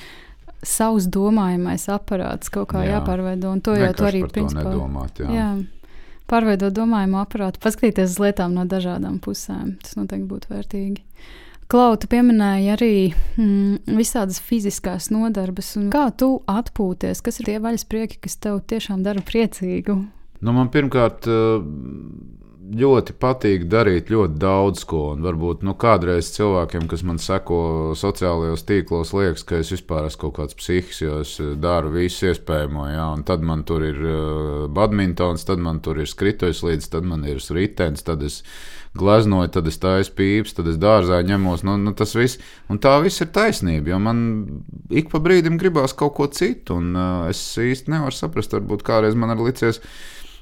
savs domājamais aparāts kaut kā jā. jāpārveido. Un to jau tu arī principā nedomāt. Jā. Jā. Pārveidot domājumu aparātu, paskatīties uz lietām no dažādām pusēm. Tas noteikti būtu vērtīgi. Klauta pieminēja arī mm, visādas fiziskās nodarbes. Kā tu atpūties? Kas ir tie vaļasprieki, kas tev tiešām dara priecīgu? Nu, man pirmkārt ļoti patīk darīt ļoti daudz ko. Un varbūt nu, kādreiz cilvēkiem, kas man seko sociālajos tīklos, liekas, ka es vispār esmu kaut kāds psihs, jo es daru visu iespējamo. Jā, un tad man tur ir uh, badmintons, tad man tur ir skrituļs līdzi, tad man ir ritenis, tad es gleznoju, tad es taisu pīpes, tad es dārzā ņemos. Nu, nu, tas viss, un tā viss ir taisnība, jo man ik pa brīdim gribās kaut ko citu, un uh, es īsti nevaru saprast, varbūt kādreiz man ir licies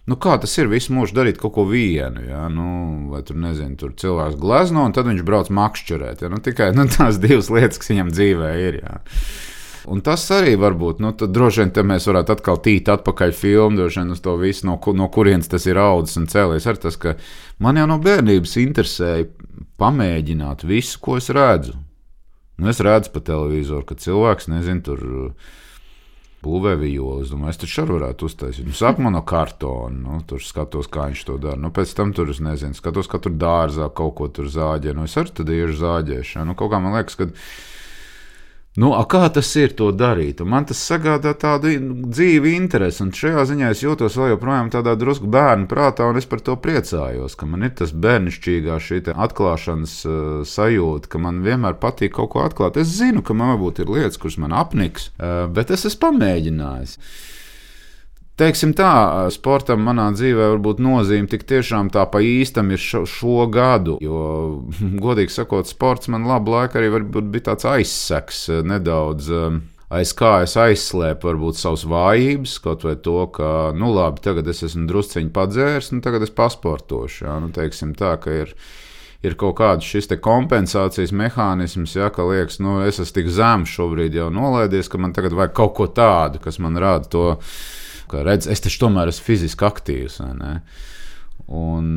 Nu, kā tas ir visu mūžu darīt kaut ko vienu? Ja? Nu, vai tur, nezinu, tur cilvēks glezno, un tad viņš brauc makšķerēt. Ja? Nu, tikai nu, tās divas lietas, kas viņam dzīvē ir. Ja? Un tas arī var būt. Nu, tad droši vien mēs varētu atkal tīt atpakaļ filmu, droši vien uz to visu, no, no kurienes tas ir audzis un cēlies. Ar tas, ka man jau no bērnības interesēja pamēģināt visu, ko es redzu. Nu, es redzu pa televizoru, ka cilvēks, nezinu, tur būvē vijoli. Es domāju, es taču arī varētu uztaisīt. Nu, Sākumā no kartona, nu, tur skatos, kā viņš to dara. Nu, pēc tam tur es nezinu, skatos, ka tur dārzā kaut ko tur zāģē. Nu, es arī tad iešu zāģēšanu. Nu, kaut kā man liekas, ka Nu, kā tas ir to darīt? Un man tas sagādā tādu dzīvi interesi, un šajā ziņā es jūtos vēl joprojām tādā drusku bērnu prātā, un es par to priecājos, ka man ir tas bērnišķīgā šī atklāšanas uh, sajūta, ka man vienmēr patīk kaut ko atklāt. Es zinu, ka man varbūt ir lietas, kuras man apniks, uh, bet es esmu pamēģinājis. Teiksim tā, sportam manā dzīvē varbūt nozīme tik tiešām tā pa īstam ir šo, šo gadu. Jo, (laughs) godīgi sakot, sports man labu laiku arī bija tāds aizseks nedaudz. Um, aiz kā es aizslēpu varbūt savas vājības, kaut vai to, ka, nu, labi, tagad es esmu drusciņš padzērs, nu, tagad es pasportošu. Jā, nu, teiksim tā, ka ir, ir kaut kāds šis kompensācijas mehānisms, ja, ka liekas, nu, es esmu tik zems šobrīd jau nolaidies, ka man tagad vajag kaut ko tādu, kas man rada to redz, es taču tomēr esmu fiziski aktīvs. Un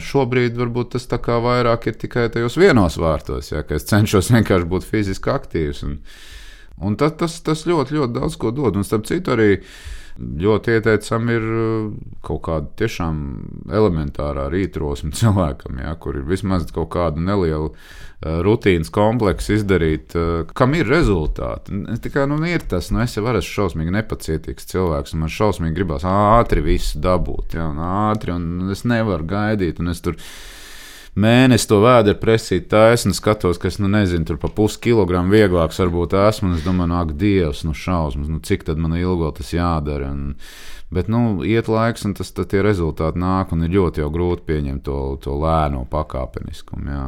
šobrīd varbūt tas tā kā vairāk ir tikai tajos vienos vārtos, ja, ka es cenšos (laughs) vienkārši būt fiziski aktīvs. Un, un tas, tas, tas ļoti, ļoti daudz ko dod. Un starp citu arī ļoti ieteicami ir kaut kāda tiešām elementārā rītrosme (laughs) cilvēkam, ja, kur ir vismaz kaut kāda neliela Eh, rutīnas kompleksu izdarīt, eh, kam ir rezultāti. Tikai nu, ir tas, nu, es jau esmu šausmīgi nepacietīgs cilvēks, un man šausmīgi gribās ātri visu dabūt. Ja, un ātri, un es nevaru gaidīt, un es tur mēnesi to vēdru presīt taisnu, skatos, ka es nu, nezinu, tur pa puskilogramu vieglāks varbūt esmu. Es domāju, nu, ak, Dievs, nu, šausmas, nu, cik tad man ilgo tas jādara. Un, bet, nu, iet laiks, un tas, tie rezultāti nāk, un ir ļoti grūti pieņemt to, to lēno pakāpeniskumu. Jā.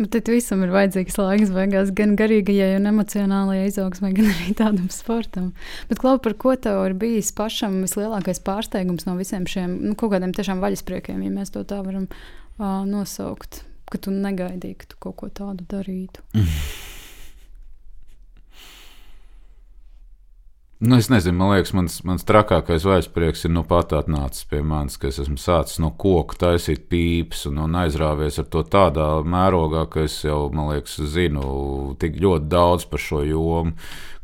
Bet visam ir vajadzīgs laiks, beigās, gan garīgajai, gan emocionālajai izaugsmai, gan arī tādam sportam. Bet, Klau, par ko tev ir bijis pašam vislielākais pārsteigums no visiem šiem nu, kaut kādiem tiešām vaļaspriekiem, ja mēs to tā varam uh, nosaukt, ka tu negaidīji, ka tu kaut ko tādu darītu? (laughs) Nu, es nezinu, man liekas, mans, mans trakākais aizsprieks ir nu pat atnācis pie manis, ka es esmu sācis no koka taisīt pīpes un, un aizrāvies ar to tādā mērogā, ka es jau, man liekas, zinu tik ļoti daudz par šo jomu,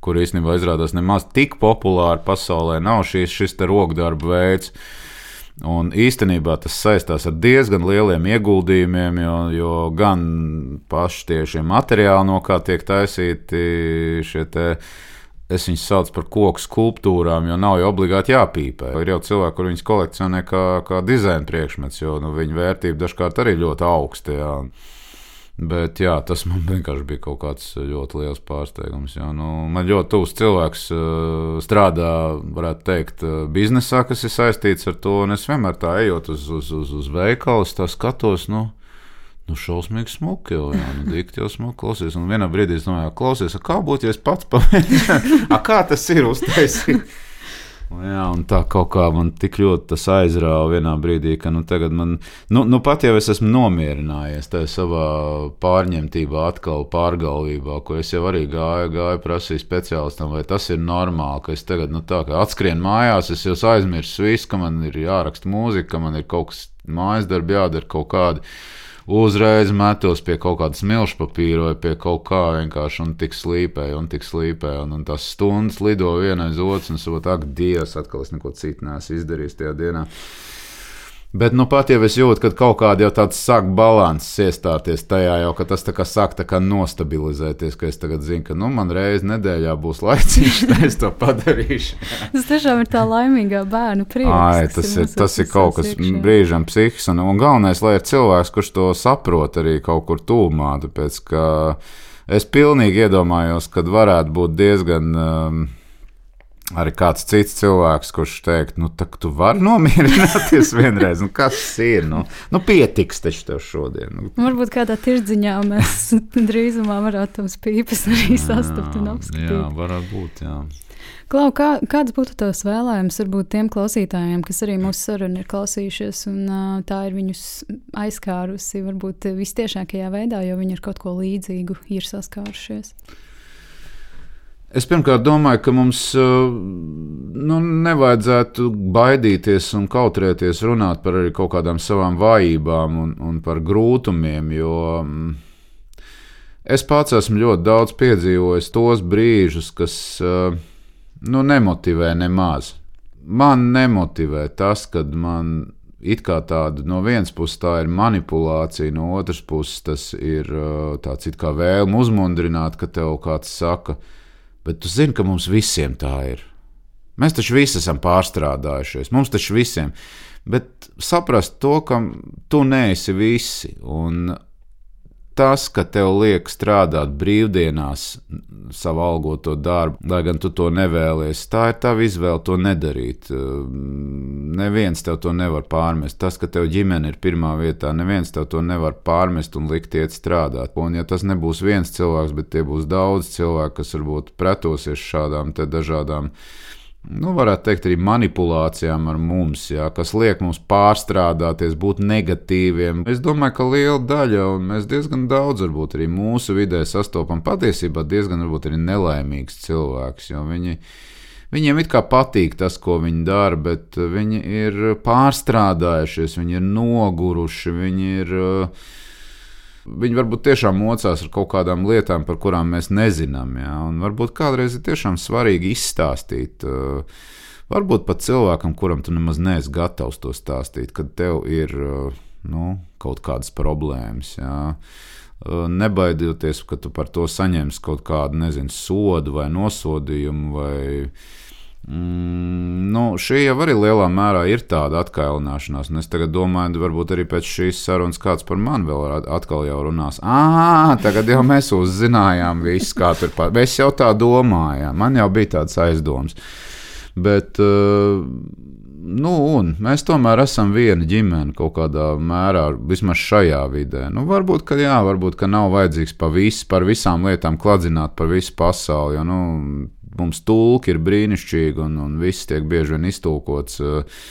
kur īstenībā izrādās nemaz tik populāri pasaulē nav šis, šis te rokdarba veids. Un īstenībā tas saistās ar diezgan lieliem ieguldījumiem, jo, jo gan paši tie materiāli, no kā tiek taisīti šie te Es viņus saucu par koku skulptūrām, jo nav jau obligāti jāpīpē. Ir jau cilvēki, kur viņas kolekcionē kā, kā dizaina priekšmets, jo nu, viņu vērtība dažkārt arī ļoti augsta. Jā. Bet jā, tas man (laughs) vienkārši bija kaut kāds ļoti liels pārsteigums. Jā. Nu, man ļoti tuvs cilvēks strādā, varētu teikt, biznesā, kas ir saistīts ar to. Es vienmēr tā ejot uz, uz, uz, uz veikalu, skatos. Nu, Nu, šausmīgi smuki jau, jā, nu, dikti jau smuki klausies. Un vienā brīdī es domāju, klausies, kā būtu, ja es pats pamēģinātu, (laughs) kā tas ir uztaisīt. Jā, un tā kaut kā man tik ļoti aizrāva vienā brīdī, ka nu, tagad man, nu, nu pat jau es esmu nomierinājies tajā savā pārņemtībā, atkal pārgalvībā, ko es jau arī gāju, gāju prasīju speciālistam, vai tas ir normāli, ka es tagad, nu tā kā atskrien mājās, es jau aizmirsu visu, ka man ir jāraksta mūzika, ka man ir kaut kas mājas darbi jādara kaut kādi uzreiz metos pie kaut kādas milzu papīra vai pie kaut kā vienkārši un tik slīpēju, un tik slīpēju. Un, un tās stundas lido viena aiz otras, un saprot, ak, Dievs, atkal es neko citu neesmu izdarījis tajā dienā. Bet nu pat jau es jūtu, ka kaut kāda jau tāds sāk balanss iestāties tajā, jau ka tas tā kā sāk tā kā nostabilizēties, ka es tagad zinu, ka nu, man reiz nedēļā būs laiciņš, (laughs) tad es to padarīšu. tas tiešām ir tā laimīgā bērnu prieks. Ai, tas ir, tas ir kaut kas iekšā. brīžam psihisks, un, un galvenais, lai ir cilvēks, kurš to saprot arī kaut kur tūmā, tāpēc ka es pilnīgi iedomājos, ka varētu būt diezgan. Um, arī kāds cits cilvēks, kurš teikt, nu, tā tu vari nomierināties (laughs) vienreiz. Nu, kas ir? Nu, nu pietiks taču tev šodien. Nu. Varbūt kādā tirdziņā mēs (laughs) drīzumā varētu tos pīpes arī sastapt un apskatīt. Jā, varētu būt, jā. Klau, kā, kāds būtu tavs vēlējums varbūt tiem klausītājiem, kas arī mūsu sarunu ir klausījušies, un uh, tā ir viņus aizskārusi varbūt vistiešākajā veidā, jo viņi ar kaut ko līdzīgu ir saskārušies? Es pirmkārt domāju, ka mums nu, nevajadzētu baidīties un kautrēties runāt par kaut kādām savām vājībām un, un par grūtumiem, jo mm, es pats esmu ļoti daudz piedzīvojis tos brīžus, kas nu, nemotivē nemaz. Man nemotivē tas, kad man it kā tāda no vienas puses tā ir manipulācija, no otras puses tas ir tāds it kā vēlme uzmundrināt, ka tev kāds saka, ka Bet tu zini, ka mums visiem tā ir. Mēs taču visi esam pārstrādājušies, mums taču visiem. Bet saprast to, ka tu neesi visi. Un tas, ka tev liek strādāt brīvdienās, savu algoto darbu, lai gan tu to nevēlies, tā ir tava izvēle to nedarīt. Ehm, neviens tev to nevar pārmest. Tas, ka tev ģimene ir pirmā vietā, neviens tev to nevar pārmest un likt iet strādāt. Un, ja tas nebūs viens cilvēks, bet tie būs daudz cilvēku, kas varbūt pretosies šādām dažādām nu, varētu teikt, arī manipulācijām ar mums, jā, kas liek mums pārstrādāties, būt negatīviem. Es domāju, ka liela daļa, un mēs diezgan daudz, varbūt arī mūsu vidē sastopam patiesībā diezgan varbūt arī nelaimīgs cilvēks, jo viņi. Viņiem it kā patīk tas, ko viņi dara, bet viņi ir pārstrādājušies, viņi ir noguruši, viņi ir uh, Viņi varbūt tiešām mocās ar kaut kādām lietām, par kurām mēs nezinām. Ja? Un varbūt kādreiz ir tiešām svarīgi izstāstīt. Uh, varbūt pat cilvēkam, kuram tu nemaz neesi gatavs to stāstīt, kad tev ir uh, nu, kaut kādas problēmas. Ja? Uh, nebaidieties, ka tu par to saņemsi kaut kādu nezinu, sodu vai nosodījumu. Vai, Mm, nu, šī jau arī lielā mērā ir tāda atkailināšanās. Es domāju, varbūt arī pēc šīs sarunas kāds par mani vēl atkal jau runās. Ah, tagad jau mēs uzzinājām visu, kā tur pat. Es jau tā domāju, man jau bija tāds aizdoms. Bet, uh, nu, mēs tomēr esam viena ģimene kaut kādā mērā, vismaz šajā vidē. Nu, varbūt, ka jā, varbūt, ka nav vajadzīgs pa visu, par visām lietām kladzināt par visu pasauli. Jo, nu, mums tulki ir brīnišķīgi un, un viss tiek bieži vien iztulkots. Uh,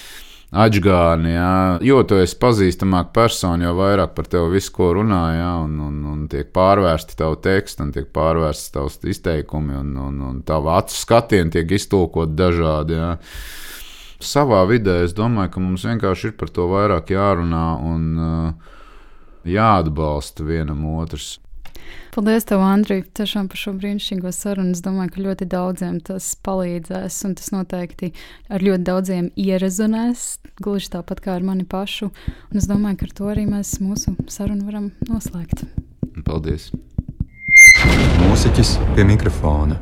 Atgāni, jā, jo tu esi pazīstamāka persona, jo vairāk par tevi visu, ko runā, jā, un, un, un tiek pārvērsti tavu tekstu, un tiek pārvērsti tavs izteikumi, un, un, un tavu acu skatieni tiek iztulkot dažādi. Jā. Savā vidē es domāju, ka mums vienkārši ir par to vairāk jārunā un uh, jāatbalsta vienam otrs. Paldies, tev, Andrija, tiešām par šo brīnišķīgo sarunu. Es domāju, ka ļoti daudziem tas palīdzēs, un tas noteikti ar ļoti daudziem ierezonēs, gluži tāpat kā ar mani pašu. Un es domāju, ka ar to arī mēs mūsu sarunu varam noslēgt. Paldies! Mūziķis pie mikrofona.